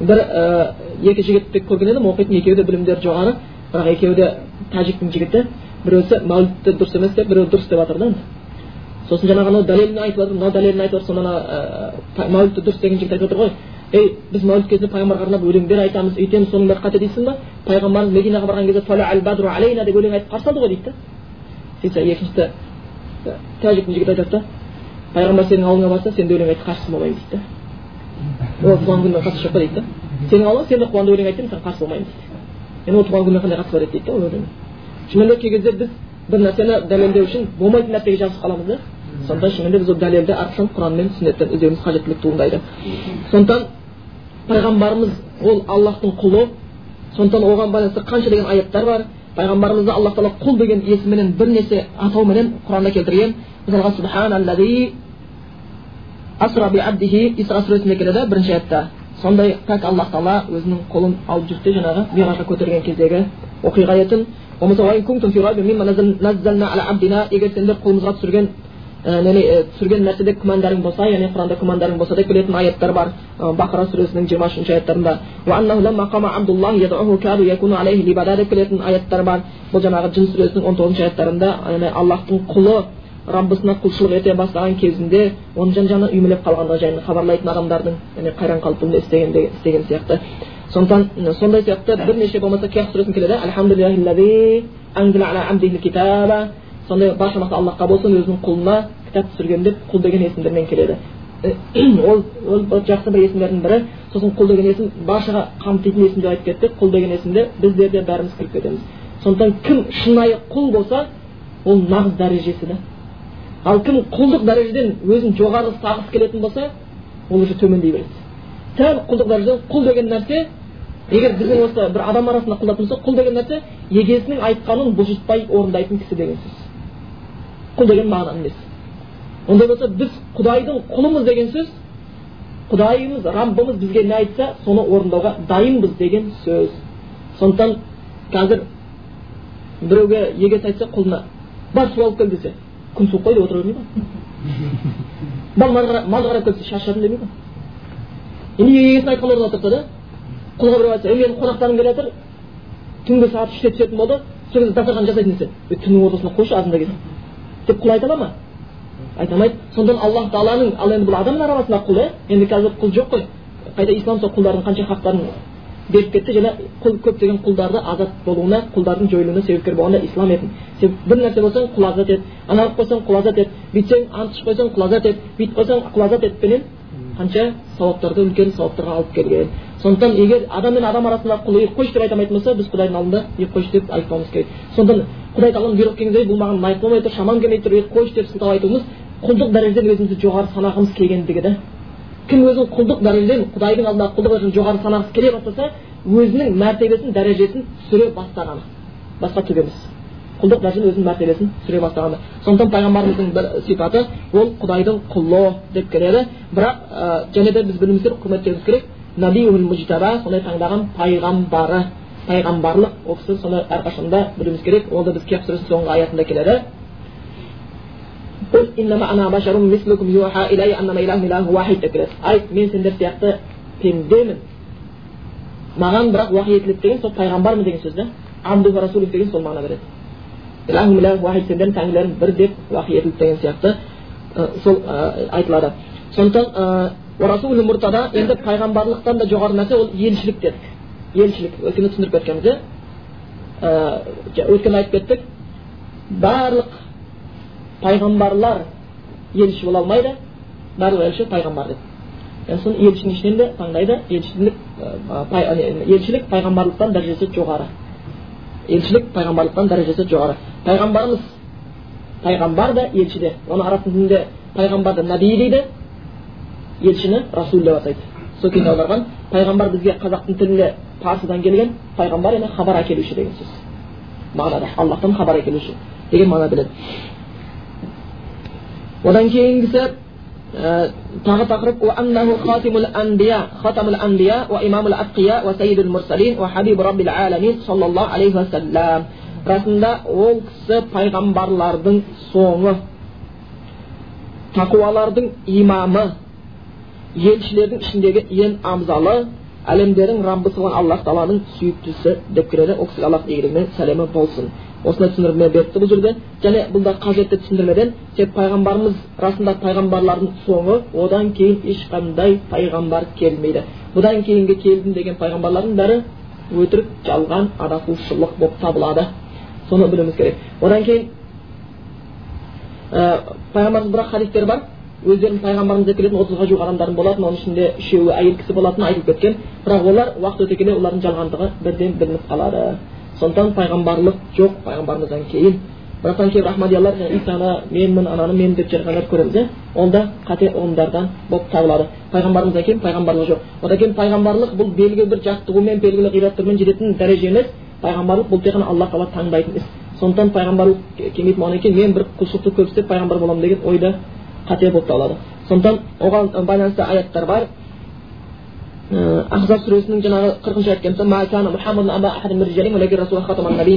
бір ә, екі жігітті көрген едім оқитын екеуі де білімдері жоғары бірақ екеуі де тәжіктің жігіті біреусі мәулітті дұрыс емес деп біреуі дұрыс деп жатыр да сосын жаңағы анау дәлелін айтып жатыр мынау дәлелін айтып жатыр сонда ана мәулітті дұрыс деген жігіт айтып отыр ғой ей біз мәуліт кезінде пайғамбарға арнап өлеңдер айтамыз өйтеміз соның бәрі қате дейсің ба пайғамбарымыз мединаға барған кезде деп өлең айтып қарсы алды ғой дейді да сөйтсе екіншісі тәжіктің жігіті айтады да пайғамбар сенің ауылыңа барса сен де өлең айтып қарсы болмаймын дейді да. Ол туған күніне қатысы жоқ па? дейді да. Сенің ауылыңа сен де қуанды өлең айтсаң саған қарсы болмаймын дейді. Енді ол туған күніне қандай қатысы бар еді? дейді да ол өлең шынымен кей кезде біз бір нәрсені дәлелдеу үшін болмайтын нәрсеге жабысып қаламыз да. Сондықтан шынымен де біз ол дәлелді әрқашан құран мен сүннеттен іздеуіміз қажеттілік туындайды. Сондықтан пайғамбарымыз ол аллахтың құлы. Сондықтан оған байланысты қанша деген аяттар бар. Пайғамбарымызды аллах тағала құл деген есімімен бірнеше атауменен құранда келтірген мысалға субханаллази асра би абдихи исра сүресінде келеді бірінші аятта сондай пәк аллах тағала өзінің қолын алып жүрді жаңағы миражға көтерген кездегі оқиға етін егер сендер қолымызға түсірген түсірген нәрседе күмәндарың болса яғни құранда күмәндарың болса деп келетін аяттар бар. Бақара сүресінің жиырма үшінші аятарында деп келетін аяттар бар. Бұл жаңағы жын сүресінің он тоғызыншы аяттарында яғни аллахтың құлы раббысына құлшылық ете бастаған кезінде оның жан жағына үймелеп қалғандығы жайында хабарлайтын адамдардың яғни қайран қалып бұны істеген істеген сияқты. Сондықтан сондай сияқты бірнеше болмаса кияс сүресін келеді. Сондай барша мақтау аллахқа болсын өзінің құлына кітап түсірген деп құл деген есімдермен келеді. Ол ол жақсы бір есімдердің бірі. Сосын құл деген есім баршаға қамтитын есім деп айтып кеттік құл деген есімде біздер де бәріміз кіріп кетеміз. Сондықтан кім шынайы құл болса ол нағыз дәрежесі да. Ал кім құлдық дәрежеден өзін жоғары сағысы келетін болса ол уже төмендей береді. Сәл құлдық дәрежеден құл деген нәрсе егер біздің осы бір адам арасында құлдатын болсақ құл деген нәрсе егесінің айтқанын бұлжытпай орындайтын кісі деген сөз. Құл деген мағына емес ондай болса біз құдайдың құлымыз деген сөз құдайымыз раббымыз бізге не айтса соны орындауға дайынбыз деген сөз сондықтан қазір біреуге егес айтса құлына бар су алып кел десе күн суық қой деп отыра бермейді ғой мал қарап келсе шаршадым демейді ғой енді егесін айтқан орнына отырса да құлға біреу айтса менің қонақтарым келе жатыр түнгі сағат үште түсетін болды сол кезде дастархан жасайтын десе түннің ортасында қойшы азанда келсін деп құл айта ала ма айта алмайды сондықтан аллах тағаланың ал енді бұл адамның арасындағы құл иә енді қазір құл жоқ қой қайта ислам сол құлдардың қанша хақтарын беріп кетті және құл көптеген құлдарды азат болуына құлдардың жойылуына себепкер болған да ислам етін сен бір нәрсе болсаң құл азат ет ана қылып қойсаң құл азат ет бүйтсең ант ішіп қойсаң құл азат ет бүйтіп қойсаң құл азат етпенен қанша сауаптарды үлкен сауаптарға алып келген сондықтан егер адам мен адам арасындағы құл қойшы деп айта алмайтын болса біз құдайдың алдында қойшы деп айтпауымыз керек. Сондықтан құдай тағаланың бұйрық келген бұл маған лайық болмай тұр шамам келмей тұр қойшы деп сылтау айтуымыз құлдық дәрежеден өзімізді жоғары санағымыз келгендігі да кім өзін құлдық дәрежеден құдайдың алдындағы құлдық дәрежеден жоғары санағысы келе бастаса өзінің мәртебесін дәрежесін түсіре бастағаны. Басқа түк емес. Құлдық дәрежеден өзінің мәртебесін түсіре бастағаны. Сондықтан пайғамбарымыздың бір сипаты ол құдайдың құлы деп келеді. Бірақ ә, және де біз білуіміз керек құрметтеуіміз керек. Набиул мужтаба сондай таңдаған пайғамбары пайғамбарлық ол кісі соны әрқашанда білуіміз керек ол да біз кеп сүресінің соңғы аятында келеді айт мен сендер сияқты пендемін маған бірақ уахи етіледі деген сол пайғамбармын деген сөз да деген сол мағына береді сендердің тәңірлерің бір деп уахи етілді деген сияқты сол айтылады сондықтан мұртада енді пайғамбарлықтан да жоғары нәрсе ол елшілік дедік елшілік өткенде түсіндіріп кеткенбіз иә өткенде айтып кеттік барлық пайғамбарлар елші бола алмайды барлық елші пайғамбар деп соны елшінің ішінен де таңдайды елшілік елшілік пайғамбарлықтан дәрежесі жоғары елшілік пайғамбарлықтан дәрежесі жоғары пайғамбарымыз пайғамбар да елші де оны араб тілінде пайғамбарды наби дейді елшіні расул деп атайды сол кезде аударған пайғамбар бізге қазақтың тілінде парсыдан келген пайғамбар яғни хабар әкелуші деген сөз мағынада аллахтан хабар әкелуші деген мағына біледі одан кейінгісі тағы тақырып расында ол кісі пайғамбарлардың соңы тақуалардың имамы елшілердің ішіндегі ең абзалы әлемдердің раббысы болған аллах тағаланың сүйіктісі деп кіреді ол кісіге аллах игілігі мен сәлемі болсын осындай түсіндірме беріпті бұл жерде және бұл да қажетті түсіндірмеден себебі пайғамбарымыз расында пайғамбарлардың соңы одан кейін ешқандай пайғамбар келмейді бұдан кейінгі келдім деген пайғамбарлардың бәрі өтірік жалған адасушылық болып табылады соны білуіміз керек одан кейін ә, пайғамбарымыз бірақ хадистер бар өздерінің пайғамбарымыз деп келетін отызға жуық адамдардың болатын оның ішінде үшеуі әйел кісі болатыны айтылып кеткен бірақ олар уақыт өте келе олардың жалғандығы бірден білініп қалады сондықтан пайғамбарлық жоқ пайғамбарымыздан кейін бірақтан кейбір ахмадиялар исаны менмін ананы мен деп жарғандар көреміз иә ол да қате ұғымдардан болып табылады пайғамбарымыздан кейін пайғамбарлық жоқ одан кейін пайғамбарлық бұл белгілі бір жаттығумен белгілі ғибадаттармен жететін дәреже емес пайғамбарлық бұл тек қана алла тағала таңдайтын іс сондықтан пайғамбарлық келмейтін болғаннан кейін мен бір құлшылықты көп істеп пайғамбар боламын деген ойда қате болып табылады сондықтан оған байланысты аяттар бар ахзаб сүресінің жаңағы қырқыншы аятта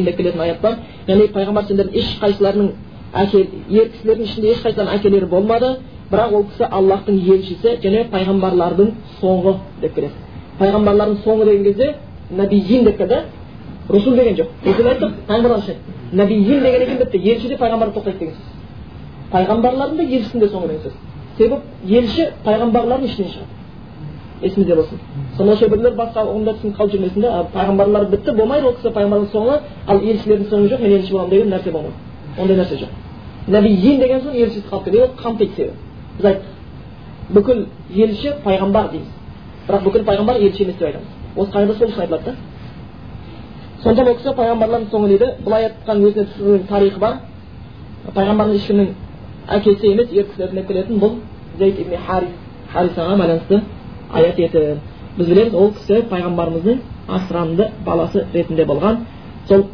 деп келетін аят бар яғни пайғамбар сендердің ешқайсыларының әке ер кісілердің ішінде ешқайсыларының әкелері болмады бірақ ол кісі аллахтың елшісі және пайғамбарлардың соңы деп келеді пайғамбарлардың соңы деген кезде набиин деп келді русул деген жоқ айттық пайғамбарлар деген екен бітті елші де пайғамбарға тоқтайды деген сөз пайғамбарлардың да елшісінің де деген сөз себебі елші пайғамбарлардың ішінен шығады есімізде болсын сонда шебірлер басқа ұғымда түсініп қалып жүрмесін да пайғамбарлар бітті болмайды ол кісі пайғамбардың соңы ал елшілердің соңы жоқ мен елші боламын деген нәрсе болмайды ондай нәрсе жоқ нәбиин деген соң елшісіз қалып кетеді ол қамтиды себебі біз айттық бүкіл елші пайғамбар дейміз бірақ бүкіл пайғамбар елші емес деп айтамыз осы қағида сол үшін айтылады да сондықтан ол кісі пайғамбарлардың соңы дейді былай айтқан өзіне тарихы бар пайғамбардың ешкімнің әкесі емес ер кісілерден келетін бұл зейд ибн харисаға байланысты аят етіп біз білеміз ол кісі пайғамбарымыздың асыранды баласы ретінде болған. Сол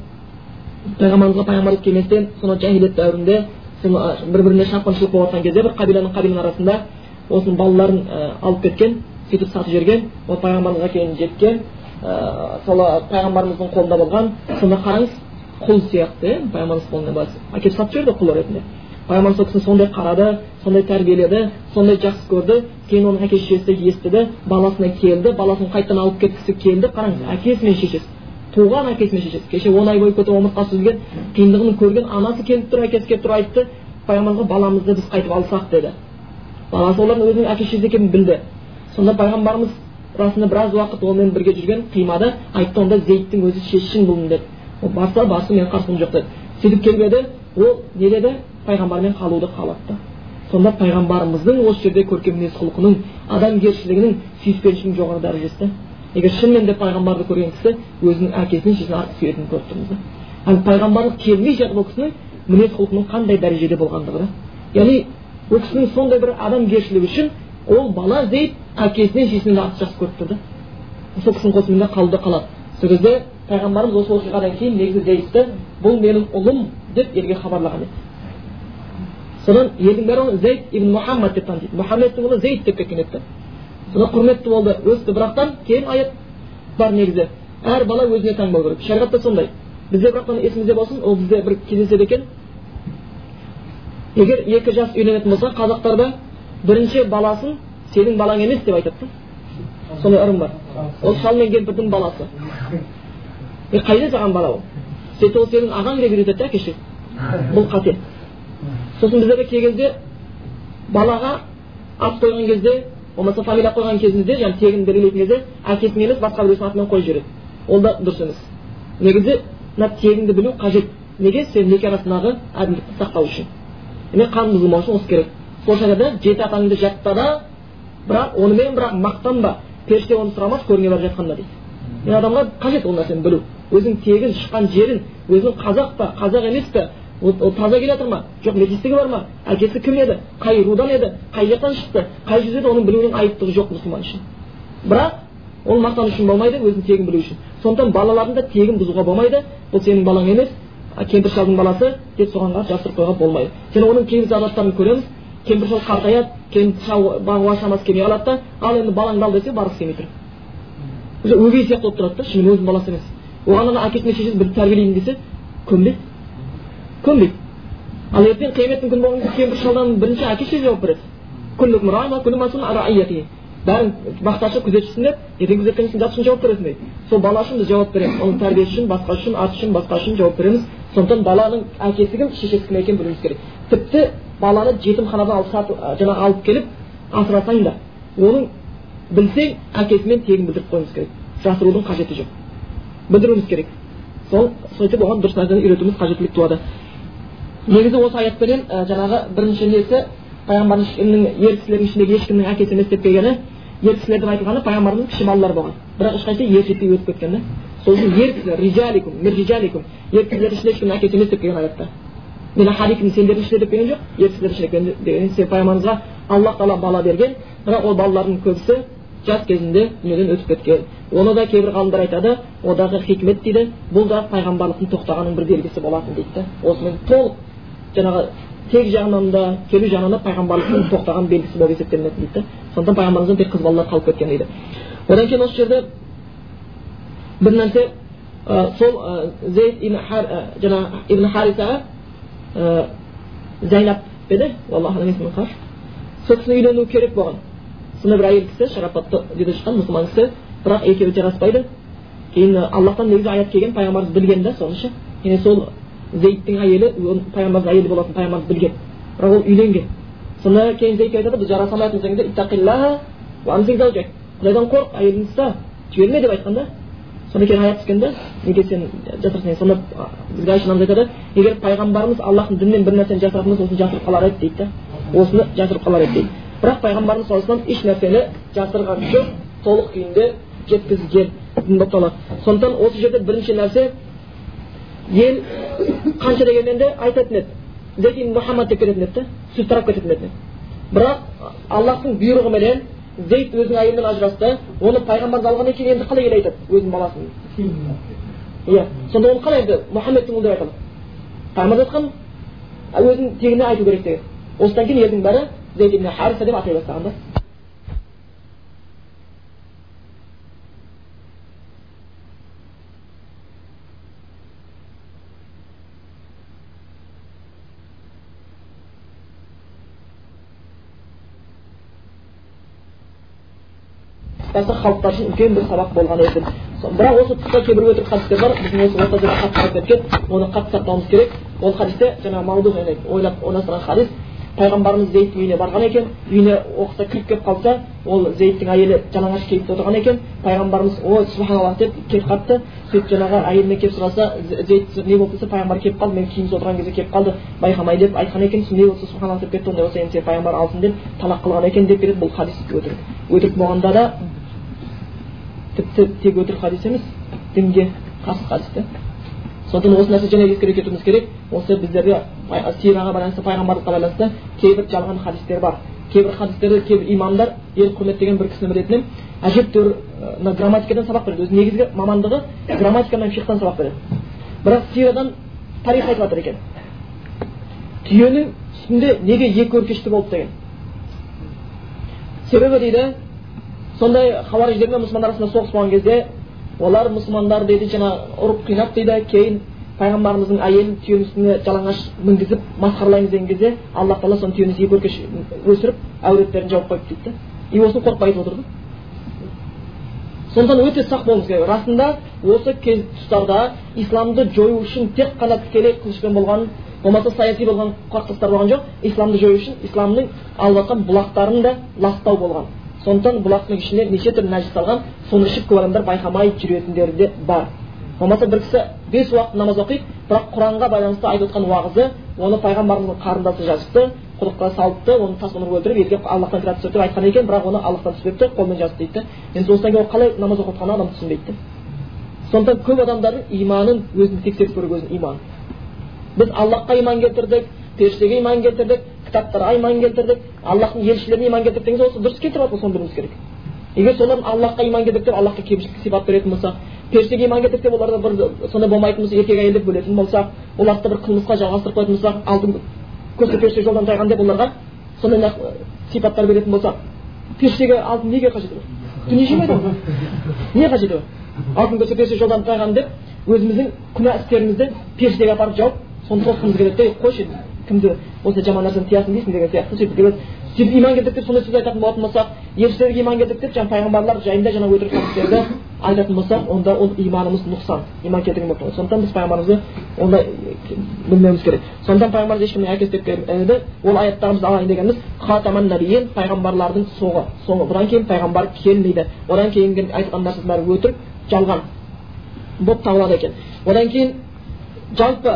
пайғамбарымызға пайғамбарлық келместен сонау жахилет дәуірінде бір біріне шапқыншылық болып жатқан кезде бір қабиланың қабиланың арасында осының балаларын алып кеткен сөйтіп сатып жіберген ол пайғамбарымызға кейін жеткен сол пайғамбарымыздың қолында болған. Сонда қараңыз құл сияқты иә пайғамбарымыз қолында әкеліп сатып жіберді құл ретінде. Пайғамбар сол кісіні сондай қарады сондай тәрбиеледі сондай жақсы көрді. Кейін оның әке шешесі естіді баласына келді баласын қайтадан алып кеткісі келді. Қараңыз әкесі мен шешесі туған әкесі мен шешесі. Кеше он ай бойы көтіп омыртқасы үзілген қиындығын көрген анасы келіп тұр әкесі келіп тұр айтты пайғамбарға баламызды біз қайтып алсақ деді. Баласы олардың өзінің әке шешесі екенін білді. Сонда пайғамбарымыз расында біраз уақыт онымен бірге жүрген қимады айтты онда зейттің өзі шешсін міндет ол барса барсын менің қарсылығым жоқ деді. Сөйтіп келіп еді ол не деді? Пайғамбармен қалуды қалапты сонда пайғамбарымыздың осы жерде көркем мінез құлқының адамгершілігінің сүйіспеншілігінің жоғары дәрежесі. Егер шынымен де пайғамбарды көрген кісі өзінің әкесін шешесін артық сүйетінін көріп тұрмыз да пайғамбарлық келмей жатып ол кісінің мінез құлқының қандай дәрежеде болғандығы да. Яғни ол кісінің сондай бір адамгершілігі үшін ол бала зейд әкесінен шешесінен артық жақсы көріп тұр да сол кісінің қосымында қалуды қалады. Сол кезде пайғамбарымыз осы оқиғадан кейін негізі зейдті бұл менің ұлым деп елге хабарлаған еді. Содан елдің бәрі оны зейд ибн мұхаммад деп таниды мұхаммедтің ұлы зейд деп кеткен еді сонда құрметті болды өсті бірақтан кейін аят бар негізі әр бала өзіне таң болу керек шариғатта сондай бізде бірақтан есімізде болсын ол бізде бір кездеседі екен егер екі жас үйленетін болса қазақтарда бірінші баласын сенің балаң емес деп айтады да сондай ырым бар ол шал мен кемпірдің баласы е қайда саған бала ол сөйтіп ол сенің ағаң деп үйретеді да әке бұл қате сосын біздерге келген кезде балаға ат қойған кезде болмаса фамилия қойған кезімізде жаңағы тегін белгілейтін кезде әкесінің емес басқа біреудің атымен қойып жібереді. Ол да дұрыс емес. Негізі мына тегіңді білу қажет. Неге? Сен неке арасындағы әділдікті сақтау үшін. Демек қан бұзылмау үшін осы керек. Сол шарада жеті атаңды жатта да бірақ онымен бірақ мақтанба періште оны сұрамас көріңе барып жатқанда дейді. Мен адамға қажет ол нәрсені білу. Өзің тегін шыққан жерін өзің қазақ па қазақ емес пе? Ол таза келе жатыр ма? Жоқ метистігі бар ма? Әкесі кім еді? Қай рудан еді? Қай жақтан шықты? Қай жүз еді оның білуінің айыптығы жоқ мұсылман үшін. Бірақ ол мақтан үшін болмайды өзін тегін білу үшін. Сондықтан балаларын да тегін бұзуға болмайды. Бұл сенің балаң емес кемпір шалдың баласы деп соған қарап жасырып қоюға болмайды. Және оның кейбір адаттарын көреміз. Кемпір шал қартаяды кемпір шал бағуға шамасы келмей қалады да ал енді балаңды ал десе барғысы келмей тұр. Уже өгей сияқты болып тұрады да шынымен өзінің баласы емес. Оған ана әкесі мен шешесі бірді тәрбиелеймін десе көнбейді көнбейді ал ертең қияметтің күні болған кезде кемпір шалдан бірінші әке шеше жауап береді бәрін бақташы күзетшісіңдер ертең күзеткен үшін жат үшін жауап бересің дейді сол бала үшін біз жауап береміз оның тәрбиесі үшін басқа үшін аты үшін басқа үшін жауап береміз сондықтан баланың әкесі кім шешесі кім екенін білуіміз керек тіпті баланы жетімханадан алып сатып жаңағы алып келіп асырасаң да оның білсең әкесімен тегін білдіріп қоюымыз керек жасырудың қажеті жоқ білдіруіміз керек сол сөйтіп оған дұрыс нәрсені үйретуіміз қажеттілік туады негізі осы аятпенен ә, жаңағы бірінші несі пайғамбардың ер кісілердің ішіндегі ешкімнің әкесі емес деп келгені ер кісілер деп айтылғаны пайғамбардың кіші балалары болған. Бірақ ешқайсысы ер жетпей өтіп кеткен да. Сол үшін ер кісілер ер кісілердің ішінде ешкімнің әкесі емес деп келген аятта. Мен ахадикум сендердің ішінде деп келген жоқ ер кісілердің ішінде деген себебі пайғамбарымызға аллах тағала бала берген бірақ ол балалардың көбісі жас кезінде дүниеден өтіп кеткен. Оны да кейбір ғалымдар айтады одағы хикмет дейді. Бұл да пайғамбарлықтың тоқтағанның бір белгісі болатын дейді да. Осымен толық жаңағы тек жағынан да келу жағынан да пайғамбарлықтың тоқтаған белгісі болып есептелінеді дейді да сондықтан пайғамбарымыздан тек қыз балалар қалып кеткен дейді. Одан кейін осы жерде бір нәрсе ә, сол ә, зейд жаңағы ибн харисаға ә, зайнап еді аллаху есімін қарашы. Сол кісіні үйлену керек болған. Сондай бір әйел кісі шарапатты үйде шыққан мұсылман кісі. Бірақ екеуі жараспайды. Кейін аллахтан негізі аят келген пайғамбарымыз білген да соны ше. Және сол зейттің әйелі пайғамбардың әйелі болатынын пайғамбарымыз білген бірақ ол үйленген сонда кейін зейдке айтады біз жараса болсаң құдайдан қорық әйеліңді ұста жіберме деп айтқан да сонда кейін аят түскен да неге сен жасырсың сонда бізге айша анамыз айтады егер пайғамбарымыз аллахтың дінінен бір нәрсені жасыратын болса осыны жасырып қалар еді дейді да осыны жасырып қалар еді дейді бірақ пайғамбарымыз саллаллаху еш нәрсені жасырған жоқ толық күйінде жеткізген болып табылады сондықтан осы жерде бірінші нәрсе ел қанша дегенмен де айтатын еді зейд мұхаммад деп кететін еді да сөз тарап кететін еді бірақ аллахтың бұйрығыменен зейд өзінің әйелімен ажырасты оны пайғамбарымыз алғаннан кейін енді қалай ел айтады өзінің баласын иә сонда оны қалай енді мұхаммедтің ұлы деп айтады пайғамбар айтқан өзінің тегіне айту керек деген осыдан кейін елдің бәрі зейд ибн хариса деп атай бастаған да басқа халықтар үшін үлкен бір сабақ болған еді. Бірақ осы тұста кейбір өтірік хадистер бар біздің осы орта жерде қатты кеткен оны қатты сақтауымыз керек. Ол хадисте жаңағы мауду ойлап ойластырған хадис. Пайғамбарымыз зейттің үйіне барған екен үйіне оқыса кіріп келіп қалса ол зейттің әйелі жалаңаш келіп отырған екен. Пайғамбарымыз ой субханаллах деп кетіп қалыпты сөйтіп жаңағы әйеліне келіп сұраса зейт не болды десе пайғамбар келіп қалды мен киімсіз отырған кезде келіп қалды байқамай деп айтқан екен. Не болса субханаллах деп кетті ондай болса енді сені пайғамбар алсын деп талақ қылған екен деп береді. Бұл хадис өтірік. Өтірік болғанда да тіпті тек өтірік хадис емес дінге қарсы хадис та сондықтан осы нәрсе және ескере кетуіміз керек осы біздерде сираға байланысты пайғамбарлыққа байланысты кейбір жалған хадистер бар кейбір хадистерді кейбір имамдар ел құрметтеген бір кісінің ретінен әжептәуір мына грамматикадан сабақ береді өзінің негізгі мамандығы грамматика мен фихтан сабақ береді бірақ сирадан тарих айтып жатыр екен түйенің үстінде неге екі өркешті болды деген себебі дейді сондай хауариждер мен мұсылмандар арасында соғыс болған кезде олар мұсылмандар дейді жаңағы ұрып қинап дейді кейін пайғамбарымыздың әйелін түйенің үстіне жалаңаш мінгізіп масқаралаймыз деген кезде аллах тағала соны түйенің екі өркеш өсіріп әуреттерін жауып қойды дейді да и осыны қорықпай айтып отыр да сондықтан өте сақ болуымыз керек. Расында осы кез тұстарда исламды жою үшін тек қана тікелей қылышпен болған болмаса саяси болған қақтығыстар болған жоқ. Исламды жою үшін исламның алып жатқан бұлақтарын да ластау болған. Сондықтан бұлақтың ішіне неше түрлі нәжіс салған соны ішіп көп адамдар байқамай жүретіндері де бар. Болмаса бір кісі бес уақыт намаз оқиды бірақ құранға байланысты айтып отқан уағызы оны пайғамбарымыздың қарындасы жазыпты құдыққа салыпты оны тас өлтіріп елге аллахтан кітап түсір деп айтқан екен бірақ оны аллахтан түспепті қолмен жазды дейді енді осыдан кейін ол қалай намаз оқып жатқанын адам түсінбейді сондықтан көп адамдардың иманын өзін тексеріп көру өзінің иманын біз аллахқа иман келтірдік періштеге иман келтірдік кітаптарға иман келтірдік аллахтың елшілеріне иман келтірдік деген осы дұрыс келтіріп жатыр соны білуіміз керек егер солар аллахқа иман келтірдік деп аллахқа кемшілік сипат беретін болсақ періштеге иман келтірдік деп оларда бір сондай болмайтын болса еркек әйел деп бөлетін болсақ оларды бір қылмысқа жалғастырып қоятын болсақ алтын көзі періште жолдан тайған деп оларға сондай сипаттар беретін болсақ періштеге алтын неге қажеті бар дүние жемейді ғой не қажеті бар алтын көрсе періште жолдан тайған деп өзіміздің күнә істерімізді періштеге апарып жауып соны тосқымыз келеді де қойшы кімді осы жаман нәрсені тыясың дейсің деген сияқты сөйтіп келеді сөйтіп иман келтірдік деп сондай сөз айтатын болатын болсақ елшілерге иман келтірдік деп жаңағы пайғамбарлар жайында жаңағы өтірік хадистерді айтатын болсақ онда ол иманымыз нұқсан иман келтірген болып сондықтан біз пайғамбарымызды ондай білмеуіміз керек сондықтан пайғамбарымыз ешкімнің әкесі деп келмеді ол аяттағы біз алайын дегеніміз хатаман пайғамбарлардың соңы соңы бұдан кейін пайғамбар келмейді одан кейінгі айтқан нәрсенің бәрі өтірік жалған болып табылады екен одан кейін жалпы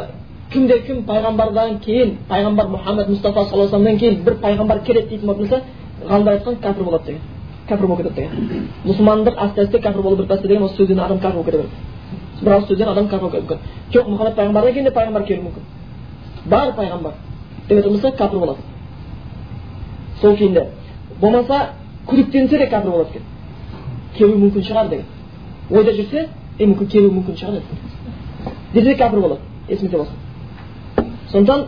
кімде кім пайғамбардан кейін пайғамбар мұхаммед мұстафа саллаллаху алейhi кейін бір пайғамбар келеді дейтін болатын болса ғалымдар айтқан кәпір болады деген кәпір болып кетеді деген мұсылмандық әсте әсте кәпір болып бір деген осы сөзден адам кәпір болып кете береді бір ауыз сөзден адам кәпір болып мүмкін жоқ мұхаммед пайғамбардан кейін де пайғамбар келуі мүмкін бар пайғамбар деп айтатын болса кәпір болады сол күйінде болмаса күдіктенсе де кәпір болады екен келуі мүмкін шығар деген ойда жүрсе е мүмкін келуі мүмкін шығар десе кәпір болады есіңізде болсын сондықтан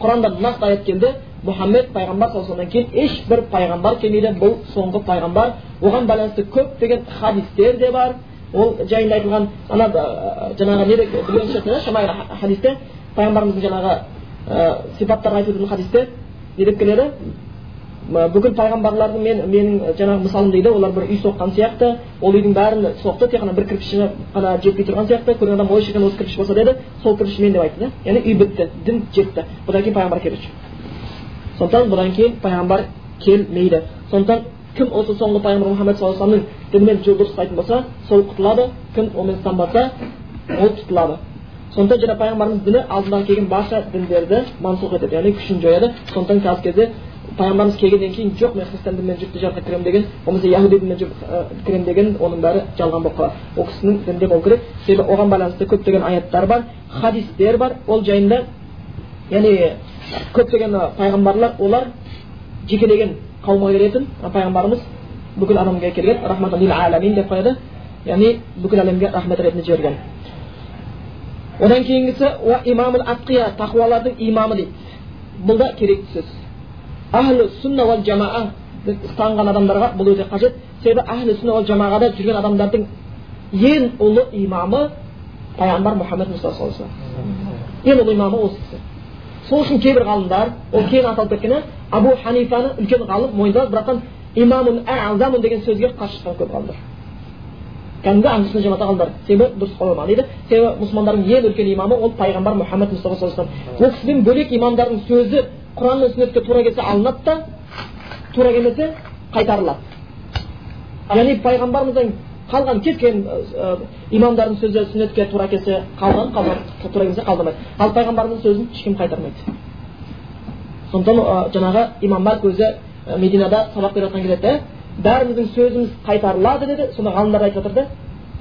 құранда нақты аят келді мұхаммед пайғамбар саллаллаху кейін ешбір пайғамбар келмейді. Бұл соңғы пайғамбар. Оған байланысты көптеген хадистер де бар. Ол жайында айтылған ана жаңағы білген хадисте. Пайғамбарымыздың жаңағы сипаттарын айтып хадисте не деп келеді? Бүкіл пайғамбарлардың мен менің жаңағы мысалым дейді олар бір үй соққан сияқты ол үйдің бәрін соқты тек қана бір кірпіші ғана жетпей тұрған сияқты көрген адам ой шіркін осы кірпіш болса деді сол кірпіш мен деп айтты да яғни үй бітті дін жетті бұдан кейін пайғамбар келеді сондықтан бұдан кейін пайғамбар келмейді сондықтан кім осы соңғы пайғамбар мұхаммед саллаллаху алейhi вассаламның дінімен дұрыс ұстайтын болса сол құтылады кім онымен ұстанбаса ол тұтылады сондықтан жаңа пайғамбарымыз діні алдынан келген барша діндерді мансұқ етеді яғни күшін жояды сондықтан қазіргі кезде пайғамбарымыз келгеннен кейін жоқ мен христиан дінімен жұртты жарыққа кіремін деген болмаса яхуди дінімен кіремін деген оның бәрі жалған болып қалады ол кісінің дінінде болу керек себебі оған байланысты көптеген аяттар бар хадистер бар ол жайында яғни көптеген пайғамбарлар олар жекелеген қауымға келетін пайғамбарымыз бүкіл адамға келген рахматул аламин деп қояды яғни бүкіл әлемге рахмет ретінде жіберген одан кейінгісі имамул атқия тақуалардың имамы дейді бұл да керекті сөз әхлі сүнна уал жамаа ұстанған адамдарға бұл өте қажет себебі әхлі сүнна уал жамағада жүрген адамдардың ең ұлы имамы пайғамбар мұхаммед мұстафа ең ұлы имамы осы кісі сол үшін кейбір ғалымдар ол кейін аталып кеткен абу ханифаны үлкен ғалым мойындады бірақтан имамун азамун деген сөзге қарсы шыққан көп ғалымдар кәдімгі ахлі сүнна жамағат ғалымдар себебі дұрыс қойылмаған дейді себебі мұсылмандардың ең үлкен имамы ол пайғамбар мұхаммед мұстафа саллаллаху алейhi ол кісіден бөлек имамдардың сөзі құран мен сүннетке тура келсе алынады да тура келмесе қайтарылады яғни пайғамбарымыздан қалған кез келген имамдардың сөзі сүннетке тура келсе қалған қалған тура келсе қалдырмайды ал пайғамбарымыздың сөзін ешкім қайтармайды сондықтан жаңағы имам малик өзі мединада сабақ беріп жатқан кезде бәріміздің сөзіміз қайтарылады деді сонда ғалымдар айтып жатыр да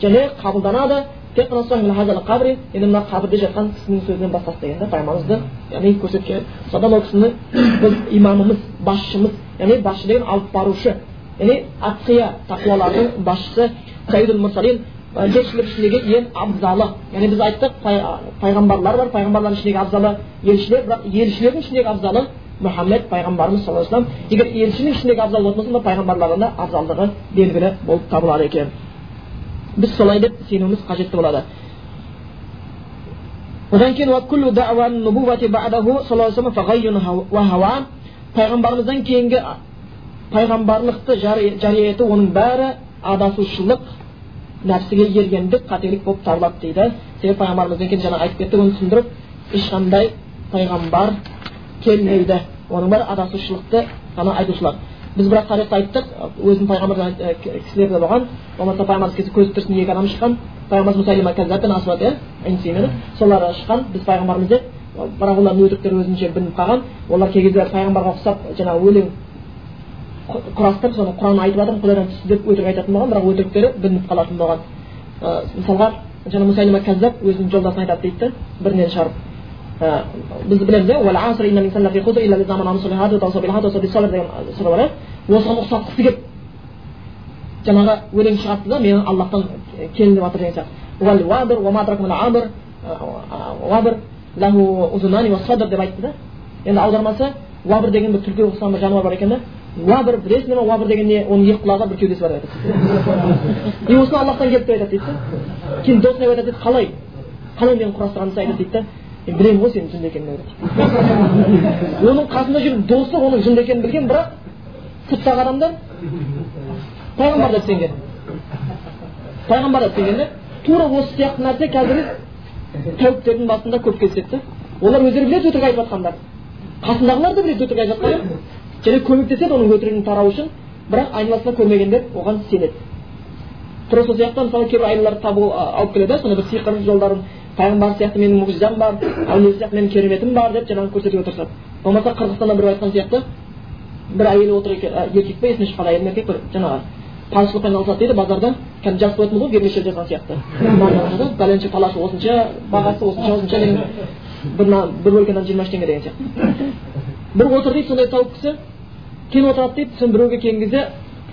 және қабылданады тек қана енді мына қабірде жатқан кісінің сөзінен бастады деген да пайғамбарымызды яғни көрсеткен содан ол кісіні біз имамымыз басшымыз яғни басшы деген алып барушы яғни атқия тақуалардың басшысы саидул мурсалин елшілер ішіндегі ең абзалы. Яғни біз айттық пайғамбарлар бар пайғамбарлардың ішіндегі абзалы елшілер бірақ елшілердің ішіндегі абзалы мұхаммед пайғамбарымыз саллаллаху вассалам егер елшінің ішіндегі абзал болатын болса пайғамбарлардың да абзалдығы белгілі болып табылады екен. Біз солай деп сенуіміз қажетті болады одан кейін пайғамбарымыздан кейінгі пайғамбарлықты жария ету оның бәрі адасушылық нәпсіге ергендік қателік болып табылады дейді себебі пайғамбарымыздан кейін жаңа айтып кеттік оны түсіндіріп ешқандай пайғамбар келмейді оның бәрі адасушылықты ғана айтушылар біз бірақ тарихта айттық өзінің пайғамбар кісілер де болған болмаса пайғамбарымыз кезде көзі тірісінде екі адам шыққан. Пайғамбарымыз мусалима кәззаб пен иә солар шыққан біз пайғамбарымыз деп бірақ олардың өтіріктері өзінше білініп қалған. Олар кей кезде пайғамбарға ұқсап жаңағы өлең құрастырып соны құран айтып жатырмын құдайдан түсті деп өтірік айтатын болған бірақ өтіріктері білініп қалатын болған. Мысалға жаңа мусалима кәззаб өзінің жолдасын айтады дейді да бірінен шығарып. Біз білеміз иә осыған ұқсатқысы келіп жаңағы өлең шығарыпты да мені аллахтан келін деп жатыр деген деп айтты да енді аудармасы уабір деген бір түлкіге ұқсаған бір жануар бар екен да уабір білесіңдер ма уабір деген не оның екі құлағы бір кеудесі бар деп айтады и осыны аллахтан келді деп айтады дейді да кейін досына айтады дейді қалай қалай мені құрастырғаныңызды айтады дейді да мен білемін ғой сенің жынды екеніңді оның қасында жүрген досы оның жынды екенін білген бірақ сырттағы адамдар пайғамбар деп сенген. Пайғамбар сенген да тура осы сияқты нәрсе қазір тәуіптердің басында көп кездеседі олар өздері біледі өтірік айтып жатқандарын қасындағылар да біледі өтірік айтып жатқанын. Және көмектеседі оның өтірігін тарау үшін бірақ айналасында көрмегендер оған сенеді. Тура сол сияқты мысалы кейбір айлаларды табу алып келеді сондай бір сиқыр жолдарын пайғамбар сияқты менің мұғжизам бар әулие сияқты менің кереметім бар деп жаңағы көрсетуге тырысады болмаса қырғызстанда біреу айтқан сияқты бір әйел отыр екен еркек па есімнен шыққан әйел еркек бір жаңағы палшылықпен айналысады дейді базарда кәдімгі жазып қоятын ғой вермишель жазған сияқты бәленше палаш осынша бағасы осынша осынша деген бір бір бөлке нан жиырма үш теңге деген сияқты бір отыр дейді сондай тауып кісі кейін отырады дейді сосын біреуге келген кезде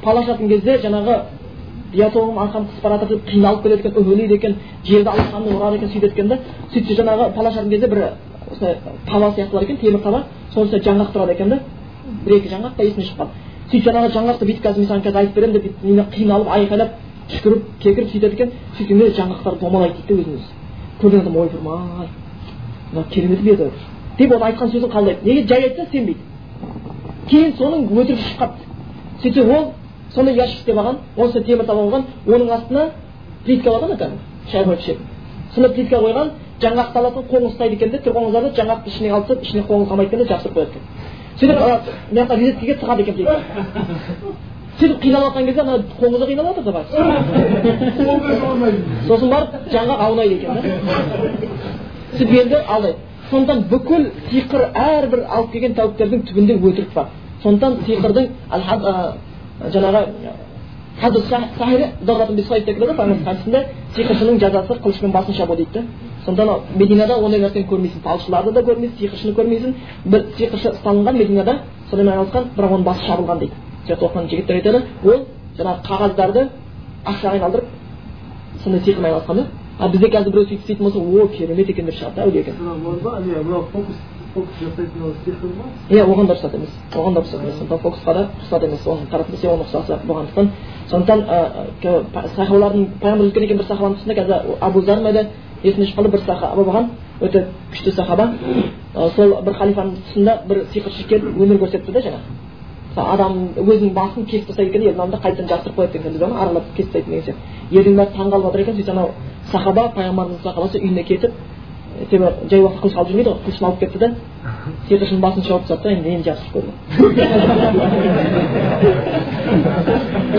пал ашатын кезде жаңағы биатоғым арқам қысып бара жатыр деп қиналып келеді екен үһілейді екен жерді алақанымен ұрады екен сөйтеді екен да сөйтсе жаңағы пал ашатын кезде бір осылай таба сияқты бар екен темір таба соны жаңғақ тұрады екен да бір екі жаңғақ па есімнен шыққан сөйтіп жаңағы жаңғақты бүйтіп қазір мен саған қазір айтып беремін деп бүйтіп қиналып айқайлап түшкіріп кекіріп сөйтеді екен сөйткенде жаңғақтар домалайды дейді да өзін өзі көрген адам ойпырмай мына керемет еді? деп оны айтқан сөзін қабылдайды неге жай айтса сенбейді. Кейін соның өтірігі шығып қалыпты сөйтсе ол сондай ящик істеп алған онысы темір таба қойған оның астына плитка бар ғой кәдімгі шай қойып ішетін сондай плитка қойған жаңғақты аласың қоңыз ұстайды екен де тұрғыңыздарды жаңғақты ішіне алып тастап ішіне қоңыз қалмайды екен де жабыстырып қояды екен. Сөйтіп мына жаққа розеткеге тығады екен плитка. Сөйтіп қиналып жатқан кезде ана қоңыз да қиналып жатыр сосын барып жаңғақ аунайды екен да сөйтіп енді алдайды сондықтан бүкіл сиқыр әрбір алып келген тәуіптердің түбінде өтірік бар. Сондықтан сиқырдың жаңағы хадисінде сиқыршының жазасы қылышпен басын шабу дейді да сондықтан мединада ондай нәрсені көрмейсің талшыларды да көрмейсің сиқыршыны көрмейсің бір сиқыршы ұсталынған мединада сонымен айналысқан бірақ оның басы шабылған дейді жақта оқыған жігіттер айтады ол жаңағы қағаздарды ақшаға айналдырып сондай сиқырмен айналысқан да а бізде қазір біреу сөйтіп істейтін болса о керемет екен деп шығады да әулие екен иә оған да рұқсат емес. Оған да рұқсат емес. Сондықтан фокусқа да рұқсат емес. Оған қарап білсе оның ұқсасы болғандықтан. Сондықтан сахабалардың пайғамбар өткен екен бір сахабаның тұсында қазір абу зар ма еді есімнен шыққанда бір сахаба болған өте күшті сахаба. Сол бір халифаның тұсында бір сиқыршы келіп өнер көрсетті да жаңағы. Адам өзінің басын кесіп тастайды екен елдің алдында қайтадан жабыстырып қояды деген сөз аралап кесіп тастайды деген сияқты. Елдің бәрі таң қалып жатыр екен сөйтсе анау сахаба пайғамбарымыздың сахабасы үйіне кетіп себебі жай уақытта қылыш алып жүрмейді ғой қылышын алып кетті да сиқыршының басын шауып тастады да енді енді жабыстырып қойды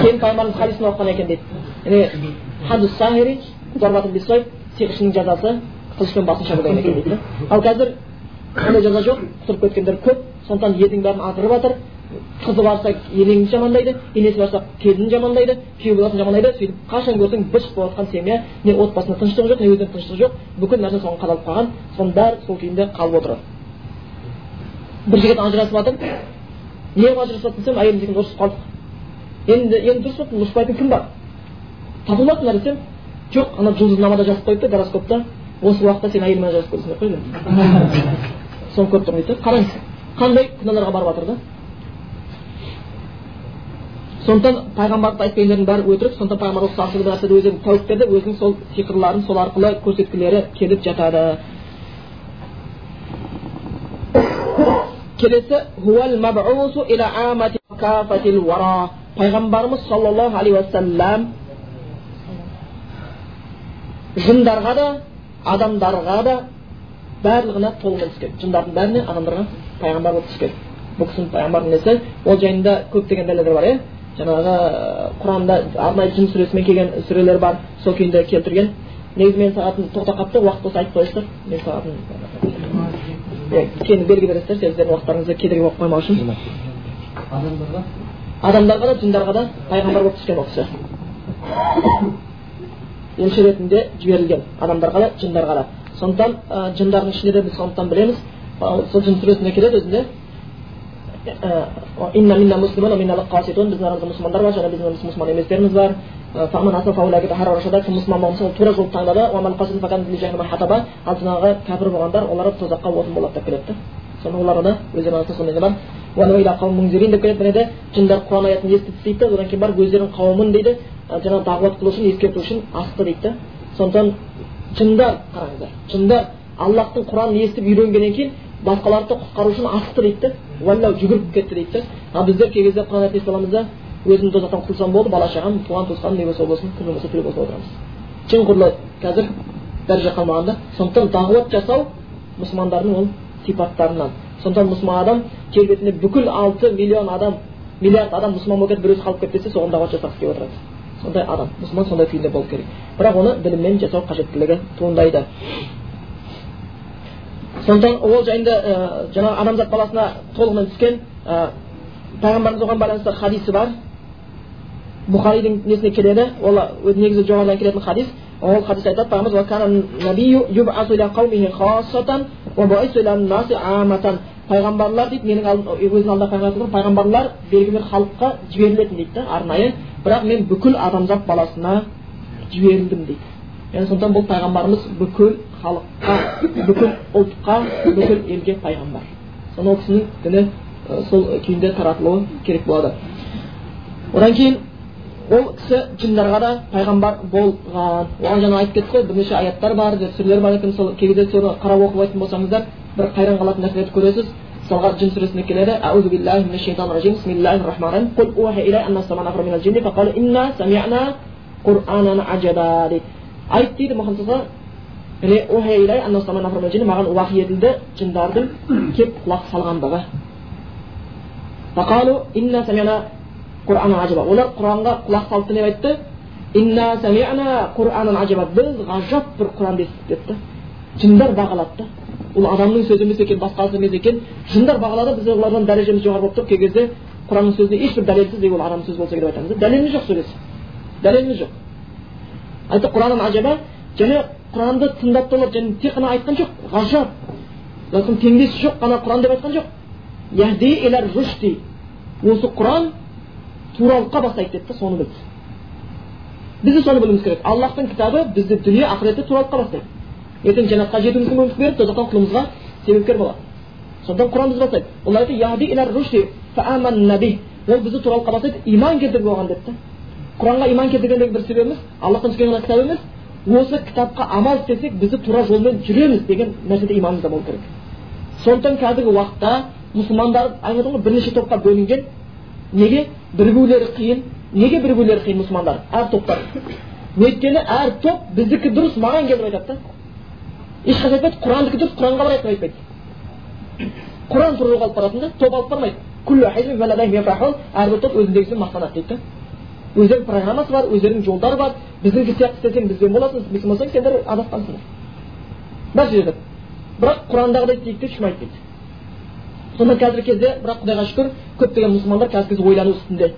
кейін пайғамбарымыз хадисін оқыған екен дейді. Сиқыршының жазасы қылышпен басын шабу деген екен дейді. Ал қазір ондай жаза жоқ? Құтылып кеткендер көп сондықтан елдің бәрін азырып жатыр. Қызы барса енеңді жамандайды енесі барса келінін жамандайды күйеу баласын жамандайды сөйтіп қашан көрсең быт болып жатқан семья не отбасында тыныштық жоқ не өзінде тыныштық жоқ бүкіл нәрсе соған қадалып қалған соның бәрі сол күйінде қалып отыр бір жігіт ажырасып жатыр неғып ажырасып десем әйелім деген ұрысып қалдық енді енді дұрыс болды ұрыспайтын кім бар табылмапсыңдар десем жоқ ана жұлдызнамада жазып қойыпты гороскопта осы уақытта сен әйеліңмен ажырасып көресің деп қойды соны көріп тұрмын дейді да қараңыз қандай күнәларға барып жатыр да сондықтан пайғамбардың айтып келгендердің бәрі өтірік сондықтан пайғамбар саллаллаху өзінің тәуіп берді өзінің сол сиқырларын сол арқылы көрсеткілері келіп жатады. Келесі пайғамбарымыз саллаллаху алейхи уассалам жындарға да адамдарға да барлығына толығымен түскен жындардың бәріне адамдарға пайғамбар болып түскен бұл кісінің пайғамбардың несі ол жайында көптеген дәлелдер бар иә? Жаңағы құранда арнайы жын сүресімен келген сүрелер бар сол күйінде келтірген негізі мен сағатым тоқтап қалыпты уақыт болса айтып қоясыздар мен сағатым кейін белгі бересіздер сіздердің уақыттарыңызды кедергі болып қоймау үшін адамдарға адамдарға да жындарға да пайғамбар болып түскен ол кісі елші ретінде жіберілген адамдарға да жындарға да сондықтан жындардың ішінде де біз сондықтан білеміз сол жын сүресінде келеді өзінде біздің арамызда мұсылмандар бар және біздің мұсылман еместеріміз бар кім мұсылман болмаса ол тура жолды таңдады ал жаңағы кәпір болғандар олар тозаққа отын болады деп келеді да соны олар оны өздерінің арасында сондай бар деп келеді міне де жындар құран аятын естіді дейді да одан кейін барып өздерінің қауымын дейді жаңағы дағуат қылу үшін ескерту үшін асты дейді да сондықтан жындар қараңыздар жындар аллахтың құранын естіп үйренгеннен кейін басқаларды құтқару үшін асты дейді да жүгіріп кетті дейді ал біздер кей кезде құран естіп аламыз өзім тозақтан құтылсам болды бала шағам туған туысқаным не болса болсын кім болса тірі болса отырамыз. Жын құрлы қазір дәреже қалмаған да сондықтан дағуат жасау мұсылмандардың ол сипаттарынан. Сондықтан мұсылман адам жер бетінде бүкіл алты миллион адам миллиард адам мұсылман болып кетіп біреусі қалып кетті десе соған дағуат жасағысы келіп отырады. Сондай адам мұсылман сондай күйінде болу керек. Бірақ оны біліммен жасау қажеттілігі туындайды. Сондықтан ол жайында ә, жаңағы адамзат баласына толығымен түскен ә, пайғамбарымыз оған байланысты хадисі бар бұхаридің несіне келеді ол негізі жоғарыдан келетін хадис ол хадис айтады пайғамбарлар дейді менің өзінің алдында пайғамбар пайғамбарлар белгілі бір халыққа жіберілетін дейді да арнайы бірақ мен бүкіл адамзат баласына жіберілдім дейді яғни сондықтан бұл пайғамбарымыз бүкіл халыққа бүкіл ұлтқа бүкіл елге пайғамбар. Соны ол кісінің діні сол күйінде таратылуы керек болады. Одан кейін ол кісі жындарға да пайғамбар болған. Оған жаңа айтып кеттік қой бірнеше аяттар бар сүрелер бар екен. Сол кей кезде соны қарап оқып айтатын болсаңыздар бір қайран қалатын нәрселерді көресіз. Мысалға жын сүресінде келеді. Аузу биллахи мина шайтан ражим бисмиллахи рахмани қул илай самана инна аджаба дейді. Айт дейді маған уахи етілді жындардың кеп құлақ салғандығы олар құранға құлақ салып не айтты біз ғажап бір құранды естідік деді жындар бағалады ол адамның сөзі емес екен басқасы емес екен жындар бағалады біз олардан дәрежеміз жоғары болып тұр кей кезде құранның сөзіне ешбір дәлелсіз ол адамның сөзі болса керек деп айтамыз дәлеліміз жоқ сөйлесі дәлеліміз жоқ айтты құранын ажаба және құранды тыңдап та және тек қана айтқан жоқ ғажап теңдесі жоқ қана құран деп айтқан жоқ осы құран туралыққа бастайды деді да соны білді біз де соны білуіміз керек аллахтың кітабы бізді дүние ақыретте туралыққа бастайды ертең жәннатқа жетуімізге мүмкіндік беріп тозақтан құтылуымызға себепкер болады сондықтан құран бізді бастайды ол айтты ол бізді туралыққа бастайды иман келтіріп оған деді да құранға иман келтіргендегі бір себебіміз аллахтан түскен ғана кітап емес осы кітапқа амал істесек бізді тура жолмен жүреміз деген нәрседе иманымызда болу керек. Сондықтан қазіргі уақытта мұсылмандар айтып ғой бірнеше топқа бөлінген. Неге? Бірігулері қиын. Неге бірігулері қиын мұсылмандар? Әр топтар. Өйткені әр топ біздікі дұрыс маған келіп айтады да. Ешқашан айтпайды құрандікі дұрыс құранға барайық деп айтпайды. Құран туралы алып баратын да топ алып бармайды. Әрбір топ өзіндегісімен мақтанады дейді да. Өздерінің программасы бар өздерінің жолдары бар. Біздіңкі сияқты істесең бізбен боласың. Істемейтін болсаң сендер адасқансыңдар бар жерде. Бірақ құрандағыдай істейік деп ешкім айтпайды сонда қазіргі кезде бірақ құдайға шүкір көптеген мұсылмандар қазіргі кезде ойлану үстінде.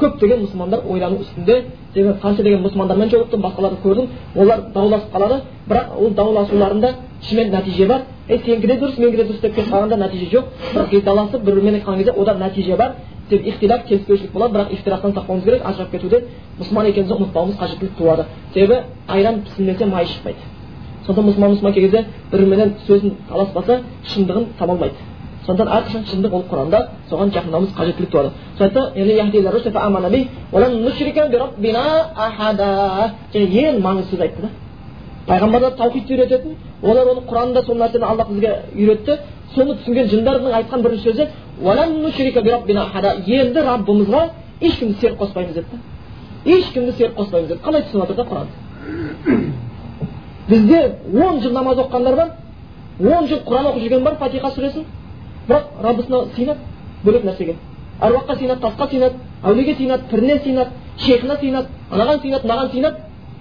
Көптеген мұсылмандар ойлану үстінде. Себебі қанша деген мұсылмандармен жолықтым басқаларды көрдім. Олар дауласып қалады. Бірақ ол дауласуларында шынымен нәтиже бар. Ей сенікі де дұрыс менікі де дұрыс деп кетіп қалғанда нәтиже жоқ. Бірақ дауласып бір бірімен айтқан кезде одан нәтиже бар. Тек ихтилаф келіспеушілік болады бірақ ифтирақтан сақтауымыз керек ажырап кетуде мұсылман екенімізді ұмытпауымыз қажеттілік туады себебі айран пісірмесе май шықпайды сондықтан мұсылман мұсылман кей кезде бір біріменен сөзін таласпаса шындығын таба алмайды сондықтан әрқашан шындық ол құранда соған жақындауымыз қажеттілік туады және ең маңызды сөз айтты да пайғамбарлар таухидты үйрететін олар оны құранда сол нәрсені алла бізге үйретті соны түсінген жындардың айтқан бірінші сөзі енді раббымызға ешкімді серік қоспаймыз деді да ешкімді серік қоспаймыз деді қалай түсініп жатыр да құранды бізде он жыл намаз оқығандар бар он жыл құран оқып жүрген бар фатиха сүресін. Бірақ раббысына сыйынады бөлек нәрсеге. Әруаққа сыйынады тасқа сыйынады әулиеге сыйынады піріне сыйынады шейхына сыйынады анаған сыйынады мынаған сыйынады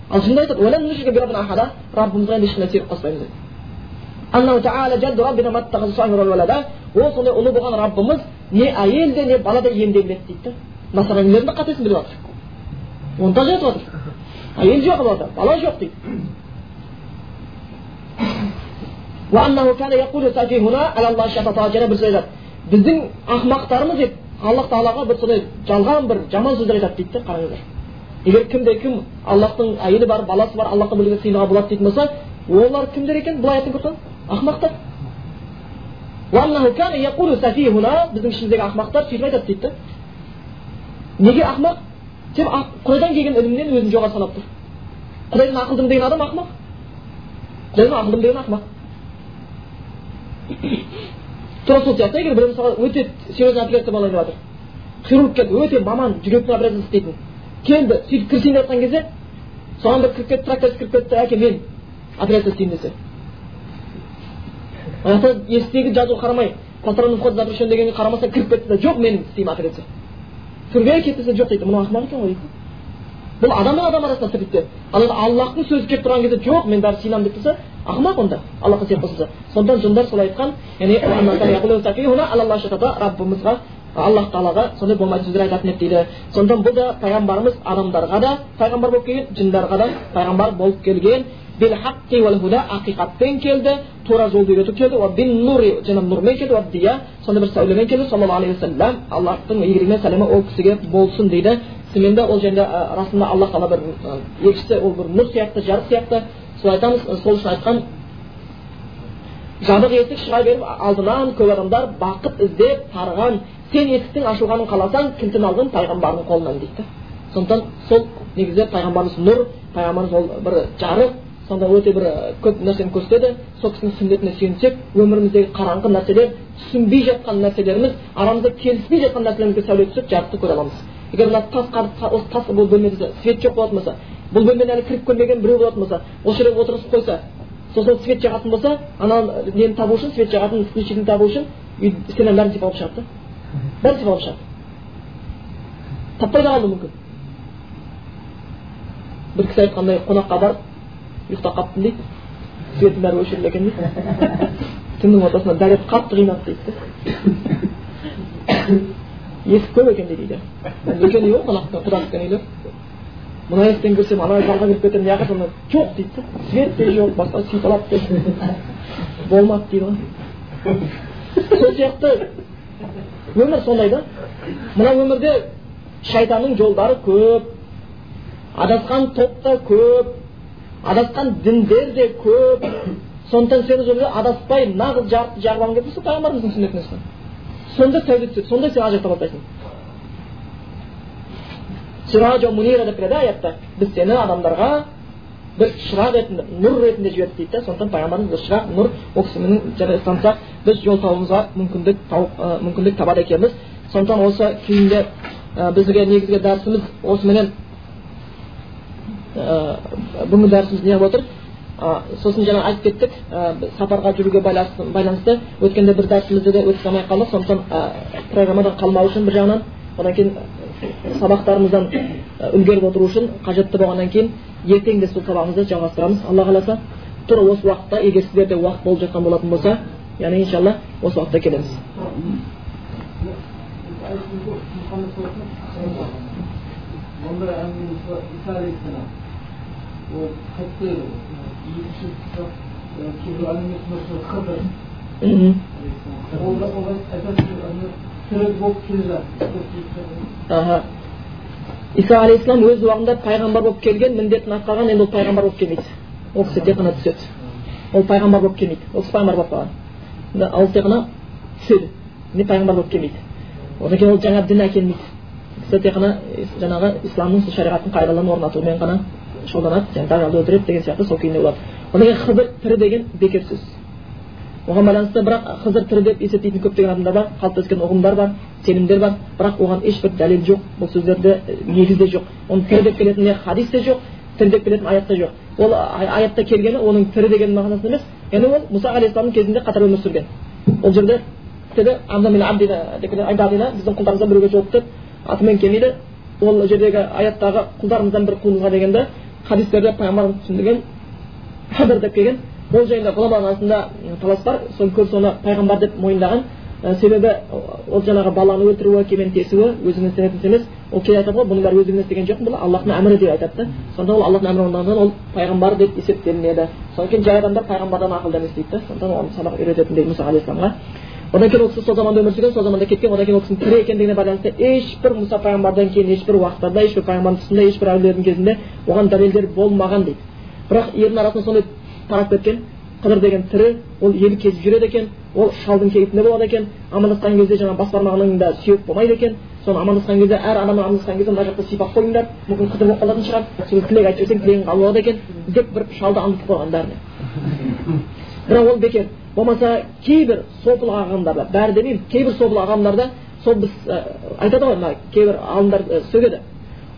ал жында айтады раббымызға енді ешқандай серік қоспаймыз дейді ол сондай ұлы болған раббымыз не әйел де не бала да емдей біледі дейді да насранилердің де қатесін біліп жатыр монтаж айтып жатыр әйел жоқ бала жоқ дейді бір сөз біздің ақымақтарымыз деп аллах тағалаға бір сондай жалған бір жаман сөздер айтады дейді да қараңыздар егер кімде кім аллахтың әйелі бар баласы бар аллахқа біреуге сыйынуға болады дейтін болса олар кімдер екен бұл аяттың көрсеңіз ақымақтар біздің ішіміздегі ақымақтар сөйтіп айтады дейді да неге ақымақ сен құдайдан келген ілімнен өзін жоғары санап тұр құдайдан ақылдымын деген адам ақымақ құдайдан ақылдымын деген ақымақ тура сол сияқты егер біреу мысалға өте серьезный операция болайын деп жатыр хирург келді өте маман жүректің операциясын істейтін келді сөйтіп кірісейін деп жатқан кезде соған бір кіріп кетті тракторист кіріп кетті әке мен операция істеймін десе ана есіктегі жазуға қарамай посторонний вход запрещен дегенге қарамастан кіріп кетті да жоқ мен істеймін операция кет десе жоқ дейді мынау ақымақ екен ғой дейді бұл адам мен адам арасында тірлікте ал енді аллахтың сөзі келіп тұрған кезде жоқ мен бәрі сыйынамын деп тұрса ақымақ онда аллахқа серік қосылса сондықтан жындар солай айтқан яғни раббымызға аллах тағалаға сондай болмайтын сөздер айтатын еді дейді сондықтан бұл да пайғамбарымыз адамдарға да пайғамбар болып келген жындарға да пайғамбар болып келген ақиқатпен келді тура жолды үйретіп келді жаңа нұрмен келді дия сондай бір сәулемен келді саллаллаху алейхи уассалам аллахтың игілігі мен сәлемі ол кісіге болсын дейді шынымен де ол жайында расында аллах тағала бір елшісі ол бір нұр сияқты жарық сияқты сол айтамыз сол үшін айтқан жабық есік шыға беріп алдынан көп адамдар бақыт іздеп тарыған сен есіктің ашылғанын қаласаң кілтін алдың пайғамбардың қолынан дейді. Сондықтан сол негізі пайғамбарымыз нұр пайғамбарымыз ол бір жарық сонда өте бір көп нәрсені көрсетеді. Сол кісінің сүннетіне сүйенсек өміріміздегі қараңғы нәрселер түсінбей жатқан нәрселеріміз арамызда келіспей жатқан нәрселерімізге сәуле түсіп жарықты көре аламыз. Егер мына тас осы тас бұл бөлмеде свет жоқ болатын болса бұл бөлмені әлі кіріп көрмеген біреу болатын болса осы жерге отырғызып қойса сосын свет жағатын болса ана нені табу үшін свет жағатын включительный табу үшін стенаның бәрін сипап алып шығады да. Сипап алып шығады таппай да қалуы мүмкін бір кісі айтқандай қонаққа барып ұйықтап қалыппын дейді светтің бәрі өшірілді екен дейді түннің ортасында дәрет қатты қинады дейді есік көп екен дейді үлкен үй ғой қонақтың құда түскен үйлер мына есіктен кірсем ана залға кіріп кетемін мына жаққа жоқ дейді да свет те жоқ басқа сипалап болмады дейді ғой сол сияқты өмір сондай да мына өмірде шайтанның жолдары көп адасқан топ та көп адасқан діндер де көп. Сондықтан сен ол адаспай нағыз жарықты жағып келіп тұрса пайғамбарымыздың сүннетіне ұста сонда сәуле түседі сонда сен ажырата бастайсың. Деп келеді аятта біз сені адамдарға бір шырақ ретінде нұр ретінде жібердік дейді да сондықтан пайғамбарымыз шырақ нұр ол кісімен ұстансақ біз жол табуымызға мүмкіндік тауып мүмкіндік табады екенбіз сондықтан осы кейінгі бізге негізгі дәрісіміз осыменен бүгінгі дәрісіміз не болып отыр сосын жаңа айтып кеттік сапарға жүруге байланысты өткенде бір дәрісімізді де өткізе алмай қалдық сондықтан программадан қалмау үшін бір жағынан одан кейін сабақтарымыздан үлгеріп отыру үшін қажетті болғаннан кейін ертең де сол сабағымызды жалғастырамыз. Алла қаласа тура осы уақытта егер сіздерде уақыт болып жатқан болатын болса яғни иншалла осы уақытта келеміз. Ол екінші кейбір ол жатыр иса алейхисалам өз уақытында пайғамбар болып келген міндетін атқарған енді ол пайғамбар болып келмейді ол кісі тек қана түседі ол пайғамбар болып келмейді ол кісі пайғамбар болып қалған ол тек қана түседі не пайғамбар болып келмейді одан кейін ол жаңа дін әкелмейді кісі тек қана жаңағы исламның шариғаттың қағидаларын орнатумен ғана шұғылданады және дажалды өлтіреді деген сияқты сол күйінде болады одан кейін хызыр тірі деген бекер сөз оған байланысты бірақ хызыр тірі деп есептейтін көптеген адамдар бар қалыптасқан ұғымдар бар сенімдер бар. Бірақ оған ешбір дәлел жоқ. Бұл сөздерде негізде жоқ. Оны тірі деп келетін не хадис те жоқ тірі деп келетін аят та жоқ. Ол аятта келгені оның тірі деген мағынасында емес. Яғни ол мұса алейхисаламның кезінде қатар өмір сүрген. Ол жерде біздің құлдарымыздан біреуге жоқ деп атымен келмейді ол жердегі аяттағы құлдарымыздан бір құлымызға дегенде хадистерде пайғамбарымыз түсіндірген хадыр деп келген. Ол жайында ғұламалар арасында талас бар. Сол көбісі оны пайғамбар деп мойындаған. Себебі ол жаңағы баланы өлтіруі кемен тесуі өзіңнен істелетін іс емес. Ол кейде айтады ғой бұның бәрі өзіңнен істеген жоқпын бұл аллахтың әмірі деп айтады да. Сонда ол аллахтың әмірі орындағаннан ол пайғамбар деп есептелінеді. Содан кейін жай адамдар пайғамбардан ақылды емес дейді да сондықтан оған сабақ үйрететін дейді мұса алейхисаламға одан кейін ол кісі сол заманда өмір сүрген сол заманда кеткен. Одан кейін ол кісінің тірі екендігіне байланысты ешбір мұса пайғамбардан кейін ешбір уақыттарда ешбір пайғамбардың тұсында ешбір әулиелердің кезінде оған дәлелдер болмаған дейді. Бірақ елдің арасында сондай тарап кеткен қыдыр деген тірі ол ел кезіп жүреді екен ол шалдың кейпінде болады екен амандасқан кезде жаңағы бас бармағының да сүйек болмайды екен соны амандасқан кезде әр адаммен амандасқан кезде мына жақта сипап қойыңдар мүмкін қыдыр болып қалатын шығар сол тілек айтып жіберсең тілегің қабыл болады екен деп бір шалды аңдытып қойған бәріне. бірақ ол бекер болмаса кейбір сопыл ағымдарда бәрі демеймін кейбір сопыл ағымдарда сол біз ә, айтады ғой мына кейбір ғалымдар сөгеді.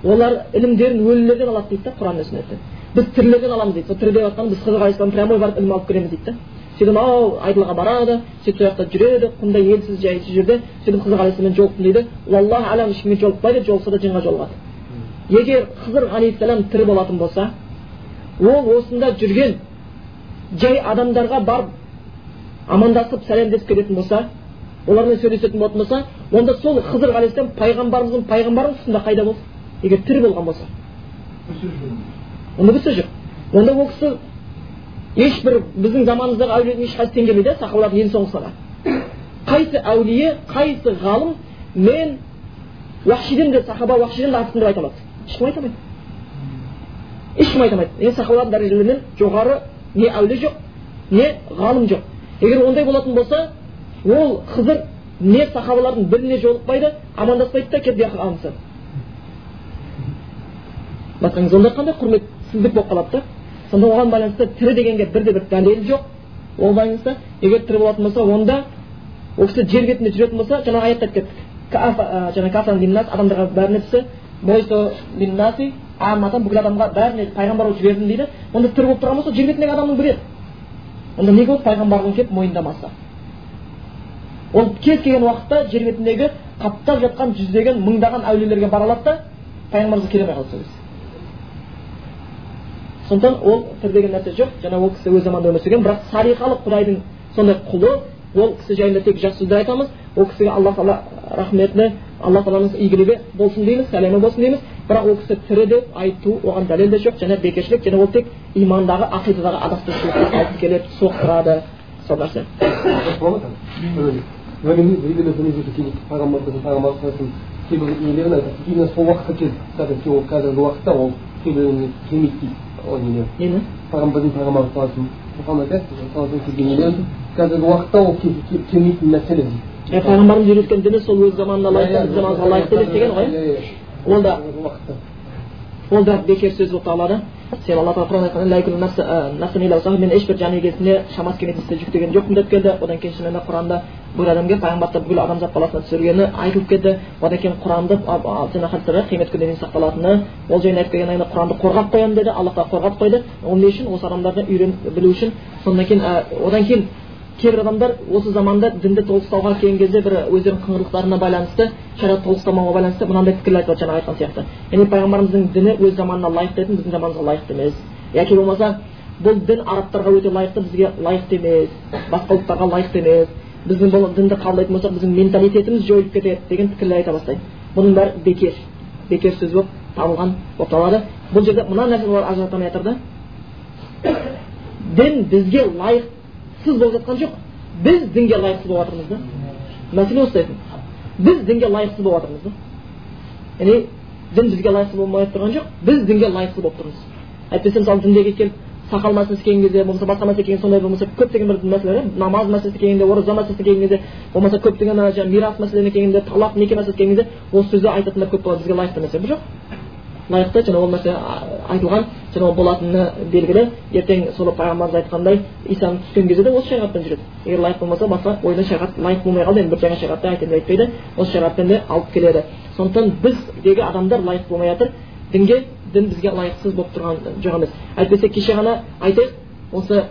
олар ілімдерін өлілерден алады дейді да құран мен сүннеттен. Біз тірілерден аламыз дейді сол тірі деп жатқан біз хызыр алейхисалам прямой барып ілім алып келеміз дейді да сөйтіп анау айдылға барады сөйтіп сол жақта жүреді құмда елсіз жайсыз жерде сөйтіп хызыр алейхисаламмен жолықтым дейді аллаху алам ешкіммен жолықпайды жолықса да жынға жолығады егер хызыр алейхисалам тірі болатын болса ол осында жүрген жай адамдарға барып амандасып сәлемдесіп келетін болса олармен сөйлесетін болатын болса онда сол хызыр алейхисалам пайғамбарымыздың пайғамбарының тұсында қайда болды егер тірі болған болса онда жоқ онда ол кісі ешбір біздің заманымыздағы әулиелердің ешқайсысы тең келмейді сахабалардың ең соңғысына қайсы әулие қайсы ғалым мен уахшиден де сахаба уахшиден де артықпын деп айта алады ешкім айта алмайды ешкім айта алмайды не сахабалардың дәрежелерінен жоғары не әулие жоқ не ғалым жоқ егер ондай болатын болса ол хызыр не сахабалардың біріне жолықпайды амандаспайды да алынса басқаңыз онда қандай құрметсіздік болып қалады да сонда оған байланысты тірі дегенге бірде бір дәлел жоқ ол байланысты егер тірі болатын болса онда ол кісі жер бетінде жүретін болса жаңағы аятта айтып кеттік жаңағы адамдарға бәріне бүкіл адамға бәріне пайғамбар болып жібердім дейді онда тірі болып тұрған болса жер бетіндегі адамның бірі еді онда неге ол пайғамбарлығын келіп мойындамаса ол кез келген уақытта жер бетіндегі қаптап жатқан жүздеген мыңдаған әулиелерге бара алады да пайғамбарымыз келе алмай қалады сол кезде сондықтан ол тірі деген нәрсе жоқ. Жаңа ол кісі өз заманында өмір сүрген бірақ сарихалы құдайдың сондай құлы ол кісі жайында тек жақсы сөздер айтамыз. Ол кісіге алла тағала рахметіне алла тағаланың игілігі болсын дейміз сәлемі болсын дейміз. Бірақ ол кісі тірі деп айту оған дәлел де жоқ. Және бекершілік және ол тек имандағы ақидадағы адастырушылыққа алып келеді соқтырады. Сол нәрсе. Кейбір нелерін айтады. Именно сол уақытқа келді. Қазіргі уақытта ол кейбіреуіне келмейді дейді. Ол нелер нені пайғамбардың пайғамбар саласын мұхаммад саласын келген нелер қазіргі уақытта ол келмейтін мәселе дейді пайғамбарымыз үйреткен діні сол өз заманына лайықты біз заманға лайықты емес деген ғой ол да ол да бекер сөз болып табылады себебі алла тағала құранда айтқан мен ешбір жан егесіне шамасы келмейтін істі жүктеген жоқпын деп келді одан кейін шынымен де құранда бүкіл адамге пайғамбарды бүкіл адамзат баласына түсіргені айтылып кетті одан кейін құранды жаңа хадистерде қиямет күніне дейін сақталатыны ол жайында айтып келген құранды қорғап қоямын деді алла тағала қорғап қойды ол не үшін осы адамдарды үйреніп білу үшін содан кейін одан кейін кейбір адамдар осы заманда дінді толықстауға келген кезде бір өздерінің қыңырлықтарына байланысты шариғат толықстамауға байланысты мынандай пікірлер айтып жаңағы айтқан сияқты. Яғни пайғамбарымыздың діні өз заманына лайықты етін біздің заманымызға лайықты емес. Яки болмаса бұл дін арабтарға өте лайықты бізге лайықты емес. Басқа ұлттарға лайықты емес. Біздің бұл дінді қабылдайтын болсақ біздің менталитетіміз жойылып кетеді деген пікірлер айта бастайды бұның бәрі бекер. Бекер сөз болып табылған болып табылады. Бұл жерде мына нәрсені олар ажыратамай жатыр да. Дін бізге лайық сіз болып жатқан жоқ біз дінге лайықсыз болып жатырмыз да мәселе осыда біз дінге лайықсыз болып жатырмыз да яғни дін бізге лайықсыз болмай тұрған жоқ біз дінге лайықсыз болып тұрмыз әйтпесе мысалы діндегі келіп сақал мәселесі келген кезде болмаса басқа мәселе келген сондай болмаса көптеген бір мәселелер намаз мәселесі келгенде ораза мәселесі келген кезде болмаса көптеген мирас мәселелеріне келгенде талақ неке мәселесі келген кезде осы сөзді айтатындар көп болады бізге лайықты нәрсе жоқ лайықты және ол нәрсе айтылған және ол болатыны белгілі. Ертең сол пайғамбарымыз айтқандай исаның түскен кезде де осы шариғатпен жүреді. Егер лайық болмаса басқа ойына шариғат лайық болмай қалды. Енді бір жаңа шариғатты айтайын деп айтпайды осы шариғатпен де алып келеді. Сондықтан біздегі адамдар лайық болмай жатыр. Дінге дін бізге лайықсыз болып тұрған жоқ емес. Әйтпесе кеше ғана айтайық осы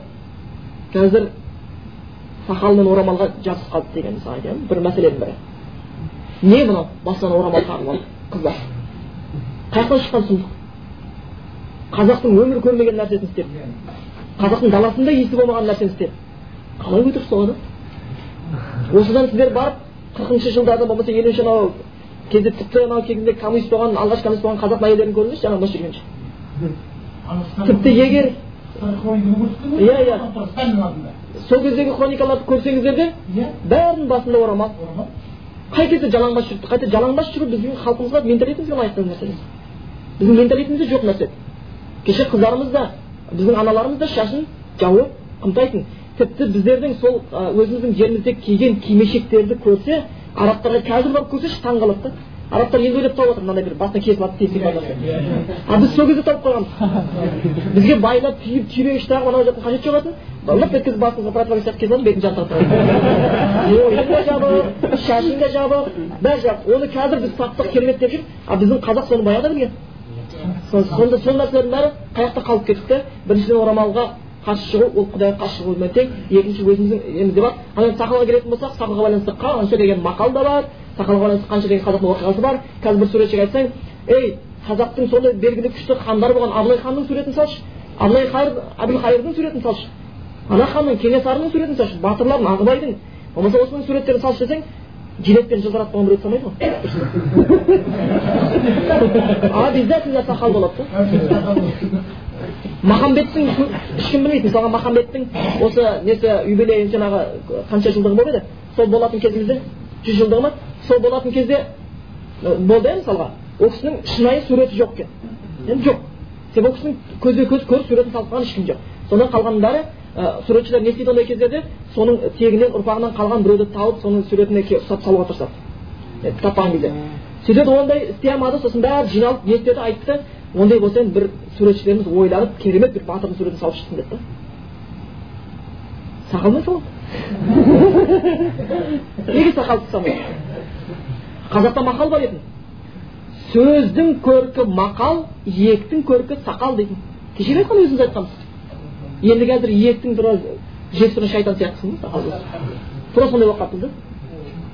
қазір сақал мен орамалға жабысып қалды деген мысалы бір мәселенің бірі. Не мынау? Басынан орамал тағып алып қыздар. Қай шыққан сұмдық. Қазақтың өмір көрмеген нәрсесін істеп қазақтың даласында есі болмаған нәрсені істеп қалай өтірік соғады осыдан сіздер барып қырқыншы жылдарда болмаса елуінші анау кезде тіпті анау кезінде коммунист болған алғаш коммунист болған қазақ әйелдерін көрдіңізші жаңағы бос жүргенше. Тіпті егер иә иә. Сол кездегі хроникаларды көрсеңіздер де бәрінің басында орамал. Қай кезде жалаңбас жүрді қайта жалаңбас жүру біздің халқымызға менталитетімізге лайықты нәрсе. емес біздің менталитетімізде жоқ нәрсе кеше қыздарымыз да біздің аналарымыз да шашын жауып қымтайтын тіпті біздердің сол өзіміздің жерімізде киген кимешектерді көрсе арабтарға қазір барып көрсеші таң қалады да арабтар енді ойлап тауып жатыр мынандай бір басына кесіп алып тесік а біз сол кезде тауып қойғанбыз бізге байлап түйіп түйрегіш тағып анау жақтың қажеті жоқ етін лып еткізіп басыңызға противогаз сияқты кесіп алдым бетін жабыстырып мойның да жабық шашың да жабық бәрі жабық оны қазір біз саттық керемет деп жүр а біздің қазақ соны баяғыда білген сонда сол нәрселердің бәрі қай жақта қалып да біріншіден орамалға қарсы шығу ол құдайға қарсы шығумен тең екінші өзіміздің немізде бар ал енді сақалға келетін болсақ сақалға байланысты қанша деген мақал да бар сақалға байланысты қанша деген қазақтың оқиғасы бар қазір бір суретшіге айтсаң ей қазақтың сондай белгілі күшті хандары болған абылай ханның суретін салшы абылай әбілхайырдың суретін салшы ана ханның кенесарының суретін салшы батырлардың ағыбайдың болмаса осының суреттерін салшы десең жилетпен жылтыратып қойған біреуді салмайды ғой обязательно сақал болады да махамбеттің ешкім білмейді мысалға махамбеттің осы несі юбилейі жаңағы қанша жылдығы болып еді сол болатын кезімізде жүз жылдығы ма сол болатын кезде болды иә мысалға ол кісінің шынайы суреті жоқ екен енді жоқ себебі ол кісінің көзбе көз көріп суретін салып қойған ешкім жоқ содан қалғанның бәрі ә, суретшілер не істейді ондай кездерде соның тегінен ұрпағынан қалған біреуді тауып соның суретіне ұстап салуға тырысады. Таппаған кезде. Сөйтеді ондай істей алмады сосын бәрі жиналып не істеді айтты. Ондай болса енді бір суретшілеріміз ойланып керемет бір батырдың суретін салып шықсын деді да сақалмен салады неге сақалды салмайды қазақта мақал бар еді сөздің көркі мақал иектің көркі сақал дейтін. Кеше айтқан өзіміз айтқанбыз. Енді қазір иектің біраз жесірі шайтан сияқтысың ғой тура сондай болып қалыппыз да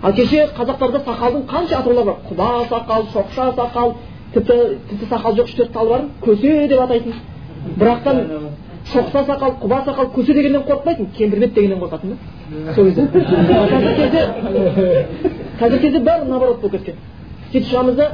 ал кеше қазақтарда сақалдың қанша атаулары бар құба сақал шоқша сақал тіпті тіпті сақал жоқ үш төрт тал бар көсе деп атайтын бірақтан шоқса сақал құба сақал көсе дегеннен қорықпайтын кемпірбет дегеннен қорқатын да сол кезде қазіргі кезде қазіргі кезде бәрі наоборот болып кеткен сөйтіп шығамыз да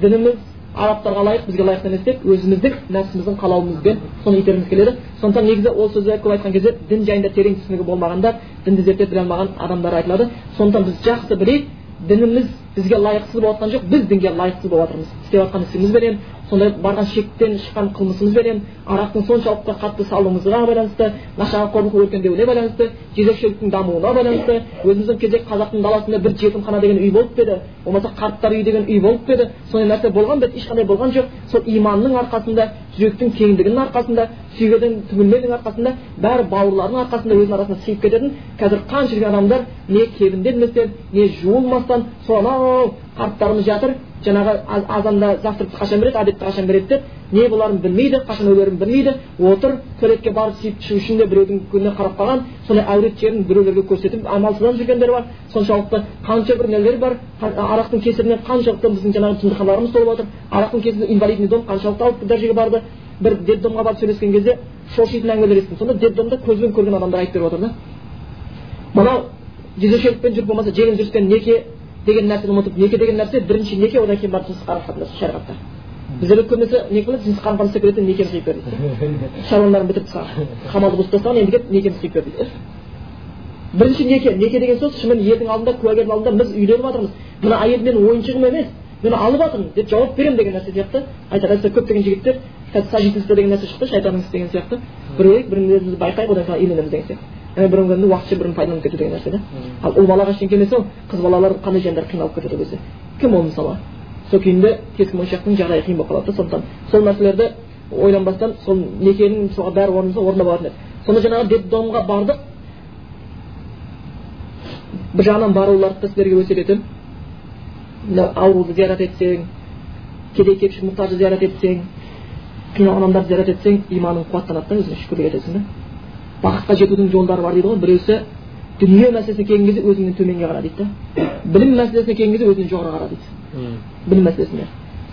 дініміз арабтарға лайық бізге лайық емес деп өзіміздің нәпсіміздің қалауымызбен соны итергіміз келеді. Сондықтан негізі ол сөзді көп айтқан кезде дін жайында терең түсінігі болмағандар дінді зерттеп біле алмаған адамдар айтылады. Сондықтан біз жақсы білейік дініміз бізге лайықсыз болып жатқан жоқ біз дінге лайықсыз болып жатырмыз істеп жатқан ісімізбенен сондай барған шектен шыққан қылмысымызбенен арақтың соншалықты қатты салуымызға байланысты нашақорлық өркендеуіне байланысты жезөкшеліктің дамуына байланысты өзіміздің кезде қазақтың даласында бір жетімхана деген үй болып па еді болмаса қарттар үйі деген үй болып па еді сондай нәрсе болған ба еді? ешқандай болған жоқ. Сол иманның арқасында жүректің кеңдігінің арқасында сүйгеннің түңілменің арқасында бәрі бауырларының арқасында өзінің арасында сыйып кететін қазір қанша жүрген адамдар не кебінделместен не жуылмастан сонау қарттарымыз жатыр жаңағы азанда завтракты қашан береді обедті қашан береді деп не боларын білмейді қашан өлерін білмейді отыр туалетке барып сүйіп ішу үшін де біреудің көзіне қарап қалған сондай әурет жерін біреулерге көрсетіп амалсыздан жүргендер бар. Соншалықты қанша бір нелер бар арақтың кесірінен қаншалықты біздің жаңағы жындыханаларымыз толып отыр арақтың кесірінен инвалидный дом қаншалықты алып дәрежеге барды бір детдомға барып сөйлескен кезде шошитын әңгімелер естідім сонда детдомда көзбен көрген адамдар айтып беріп отыр да мынау жезөкшелікпен жүріп болмаса жеңіл жүріспен неке деген нәрсені ұмытып неке деген нәрсе бірінші неке одан кейін барып жыныстық қарым қатынас шариғатта біздер көбінесе не қылады жыныстық қарым қатынас істеп кетеді некені қиып бер дейді шаруаларын бітіріп тастаған қамалды бұзып тастаған енді кет некені қиып бер дейді бірінші неке неке деген сөз шынымен елдің алдында куәгердің алдында біз үйленіп жатырмыз мына әйел менің ойыншығым емес мен алып жатырмын деп жауап беремін деген нәрсе сияқты. Айтады әсіресе көптеген жігіттер қазір сожительство деген нәрсе шықты шайтанның ісі деген сияқты. Бір бірімізді байқайық одан кейін үйленеміз деген сияқты. Бірін бірін уақытша бірін пайдаланып кету деген нәрсе да. Ал ұл балаға ештеңке емес ол қыз балалар қандай жандар қиналып кетеді ол кезде? Кім ол мысалы? Сол күйінде кескі моншақтың жағдайы қиын болып қалады да сондықтан. Сол нәрселерді ойланбастан сол некенің мысалға бәрі орнында орнына болатын еді. Сонда жаңағы детдомға бардық. Бір жағынан баруларды сіздерге өсиет етемін мына ауруды зиярат етсең кедей кепшік мұқтажды зиярат етсең қиналған адамдарды зиярат етсең иманың қуаттанады да өзіңе шүкірлік етесің да бақытқа жетудің жолдары бар дейді ғой біреусі дүние мәселесіне келген кезде өзіңнен төменге қара дейді да білім мәселесіне келген кезде өзіңнен жоғары қара дейді білім мәселесіне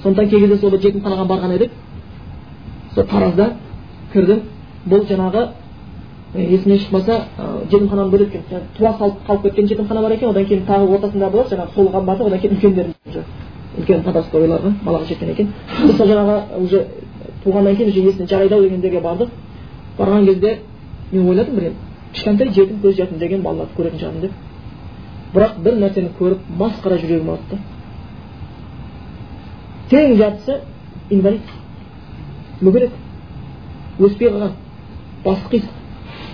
сондықтан кей кезде сол жетімханаға барған едік сол таразда кірдім бұл жаңағы есімнен шықпаса жетімхананы бөлек екен туа салып қалып кеткен жетімхана бар екен одан кейін тағы ортасында болады жаңағы сол қабаты одан кейін үлкендер үлкен подростковыйларға балаға жеткен екен. Біз жаңағы уже туғаннан кейін уже есіне жарайды ау дегендерге бардық. Барған кезде мен ойладым бір кішкентай жетім көз жетім деген балаларды көретін шығармын деп. Бірақ бір нәрсені көріп масқара жүрегім ауырды тең жартысы инвалид мүгедек өспей қалған басы қисық.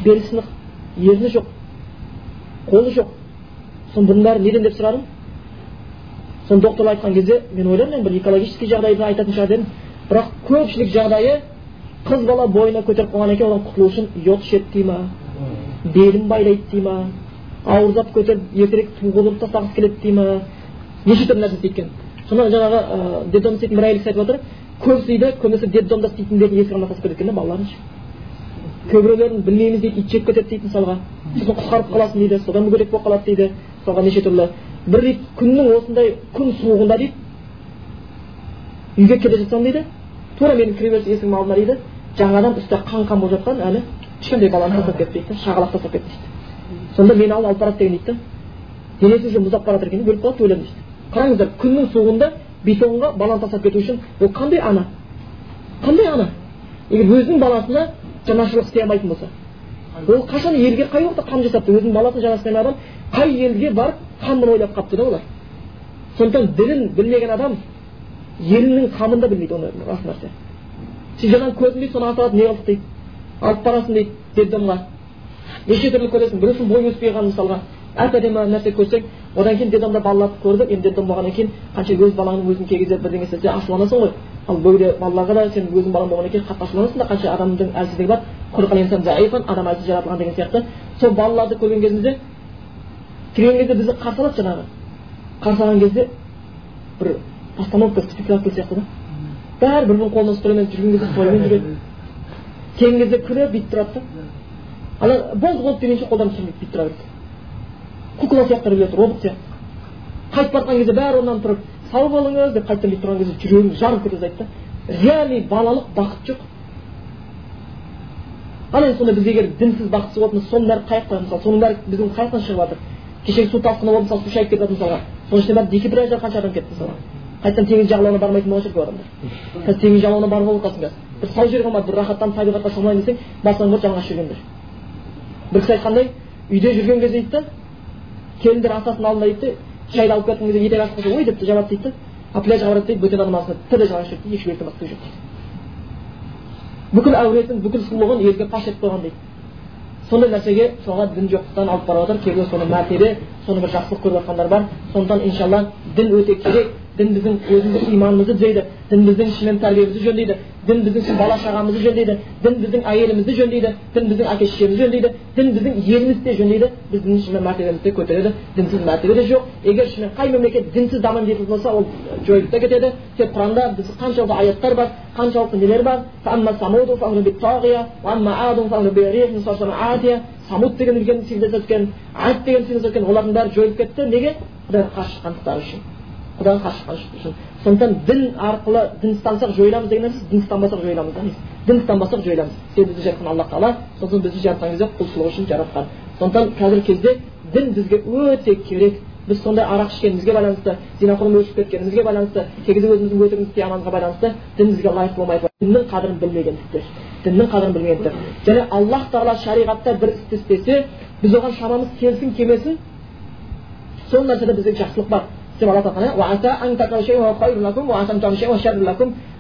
Бел сынық ерні жоқ қолы жоқ соның бұның бәрі неден деп сұрадым соны доктор айтқан кезде мен ойладым бір экологический жағдайды айтатын шығар дедім бірақ көпшілік жағдайы қыз бала бойына көтеріп қойған екен одан құтылу үшін йод ішеді дей ма белін байлайды дей ма ауыр зат көтеріп ертерек туғызып тастағысы келеді дей ма неше түрлі нәрсе істейді екен сонда жаңағы детдом істейтін бір әйел айтып отыр көбісі дейді көбінесе детдомда істейтіндердің алдына тастап кетеді екен да балаларын кейбіреулерін білмейміз дейді ит жеп кетеді дейді мысалға сосын құтқарып қаласың дейді содан мүгедек болып қалады дейді мысалға неше түрлі бір дейді күннің осындай күн суығында дейді үйге келе жатсам дейді тура менің кіреберіс есігімнің алдына дейді жаңадан үсті қан қан болып жатқан әлі кішкентай баланы тастап кетті дейді шағалақ тастап кетті дейді сонда мені алып алып барады деген дейді да денесі уже мұздап бара жатыр екен өліп қалады деп дейді қараңыздар күннің суығында бетонға баланы тастап кету үшін ол қандай ана қандай ана егер өзінің баласына жанашырлық істей алмайтын болса. Ол қашан елге қай уақытта қам жасапты өзінің баласын жанаспаған адам қай елге барып қамын ойлап қалыпты да олар? Сондықтан ділін білмеген адам елінің қамын да білмейді оны рас нәрсе. Сен жаңағы көрдің дейді соны асырады не қылдық дейді? Алып барасың дейді детдомға неше түрлі көресің біреусінің бойы өспей қалған мысалға. Әп әдемі нәрсе көрсең одан кейін детдомда балаларды көрдік енді детдом болғаннан кейін қанша өз балаңның өзін кей кезде бірдеңе істесе ашуланасың ғой. Ал бөгде балаларға да сен өзің балаң болғаннан кейін қатты ашуланасың да қанша адамның әлсіздігі бар. Адам әлсіз жаратылған деген сияқты. Сол балаларды көрген кезімізде кірген кезде бізді қарсы алады жаңағы. Қарсы алған кезде бір постановка спектакль сияқты да. Бәрі бір бірінің қолынан ұстап жүрген кезде тоймен жүреді. Келген кезде күліп бүйтіп тұрады да. Ана болды болды дегенше қолдарын түсірмейді бүйтіп тұра береді. Кукла сияқты біреулер робот сияқты. Қайтып бара кезде бәрі орнынан тұрып сау болыңыз деп қайтадан бүйтіп тұрған кезде жүрегім жарылып кете жаздайды да реальный балалық бақыт жоқ. Ал енді сонда біз егер дінсіз бақытсыз болатын соның бәрі қай жақтан мысалы соның бәрі біздің қай жақтан шығып жатыр. Кешегі су тасқыны болып мысалы су шайып кетіп жатыр мысалға. Соның ішінде бәрі декиприяжда қанша адам кетті мысалға. Қайтадан теңіз жағалауына бармайтын болған шығар адамдар. Қазір теңіз жағалауына барып болып жатқансың қазір. Бір сау жер қалмады бір рахаттанып табиғатқа шомылайын десең басынан бір жалаңаш жүргендер бір кісі айтқандай үйде жүрген кезде дейді да келіндер асасының алдында дейді да шайды алып кеткен кезде етек ашып қалса ой депті жабады дейді да а пляжға барады дейді бөтен адамның астында тірі жалаңаш жүреді екі шүберектен басқа жоқ дейді. Бүкіл әулетін бүкіл сұлулығын елге паш етіп қойған дейді. Сондай нәрсеге соған дін жоқтықтан алып барып жатыр кейбіреу соны мәртебе соны бір жақсылық көріп жатқандар бар. Сондықтан иншалла дін өте керек. Дін біздің өзіміздің иманымызды түзейді. Дін біздің шынымен тәрбиемізді жөндейді. Дін біздің бала шағамызды жөндейді. Дін біздің әйелімізді жөндейді. Дін біздің әке шешемізді жөндейді. Дін біздің елімізді де жөндейді. Біздің шынымен мәртебемізді көтереді. Дінсіз мәртебе де жоқ. Егер шынымен қай мемлекет дінсіз дамимын дейтін болса ол жойылып та кетеді. Тек құранда біз қаншалықты аяттар бар қаншалықты нелер бар? Самуд деген үлкен цивилизация өткен ад деген цивилизация өткен олардың бәрі жойылып кетті. Неге? Құдайға қарсы шыққандықтары үшін. Үшін. Сондықтан дін арқылы дін ұстансақ жойыламыз деген нәрсе дін ұстанбасақ жойыламыз да дін ұстанбасақ жойыламыз. Себебі бізді жаратқан алла тағала сосын бізді жаратқан кезде құлшылық үшін жаратқан. Сондықтан қазіргі кезде дін бізге өте керек. Біз сондай арақ ішкенімізге байланысты зинақұрым өршіп кеткенімізге байланысты кей кезде өзіміздің өтірігімізді істей аманға байланысты дін бізге лайық болмай діннің қадірін білмегендіктер діннің қадірін білмегендіктер және аллах тағала шариғатта бір істі істесе біз оған шамамыз келсін келмесін сол нәрседе бізде жақсылық бар. Деп алла тағала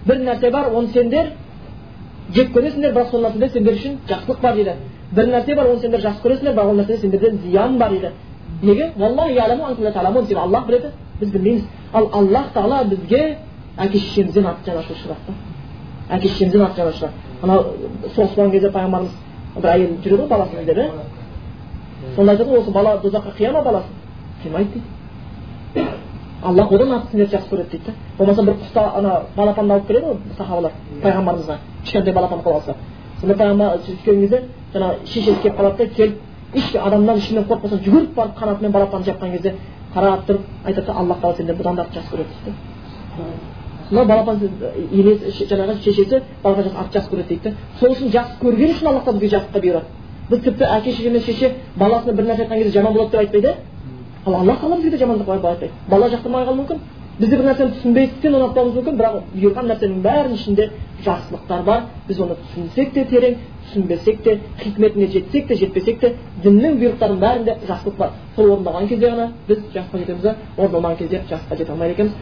бір нәрсе бар оны сендер жек көресіңдер бірақ сол нәрседе сендер үшін жақсылық бар дейді бір нәрсе бар оны сендер жақсы көресіңдер бірақ ол нәрседе сендерде зиян бар дейді неге аллах біледі біз білмейміз ал аллах тағала бізге әке шешемізден артық жанашыршырақ та әке шешемізден артық жанашырақ анау соғыс болған кезде пайғамбарымыз бір әйел жүреді ғой баласымен деп иә сонда айтады ғой осы бала дозаққа қия ма баласын қимайды дейді аллах одан артық сендерді жақсы көреді дейді да. Болмаса бір құста ана балапанды алып келеді ғой сахабалар пайғамбарымызға. Кішкентай балапан қолға алса. Сонда пайғамбар түскен кезде жаңағы шешесі келіп қалады да келіп ешкім адамнан ешкімнен қорықпаса жүгіріп барып қанатымен балапанды жапқан кезде қарап тұрып айтады да аллах тағала сендерді бұдан да жақсы көреді дейді да. Балапан енесі жаңағы шешесі балаға артық жақсы көреді дейді да. Сол үшін жақсы көрген үшін аллах тағала бізге жақсылыққа бұйырады. Біз тіпті әке шеше мен шеше баласына бір нәрсе айтқан кезде жаман болады деп айтпайды ал алла тағала бізге де жамандық айтпайды бала жақтырмай қалуы мүмкін. Біз де бір нәрсені түсінбестіктен ұнатпауымыз мүмкін. Бірақ бұйырған нәрсенің бәрінің ішінде жақсылықтар бар. Біз оны түсінсек те терең түсінбесек те хикметіне жетсек те жетпесек те діннің бұйрықтарының бәрінде жақсылық бар. Сол орындалған кезде ғана біз жақсыға жетеміз да орындалмаған кезде жақсыға жете алмайды екенбіз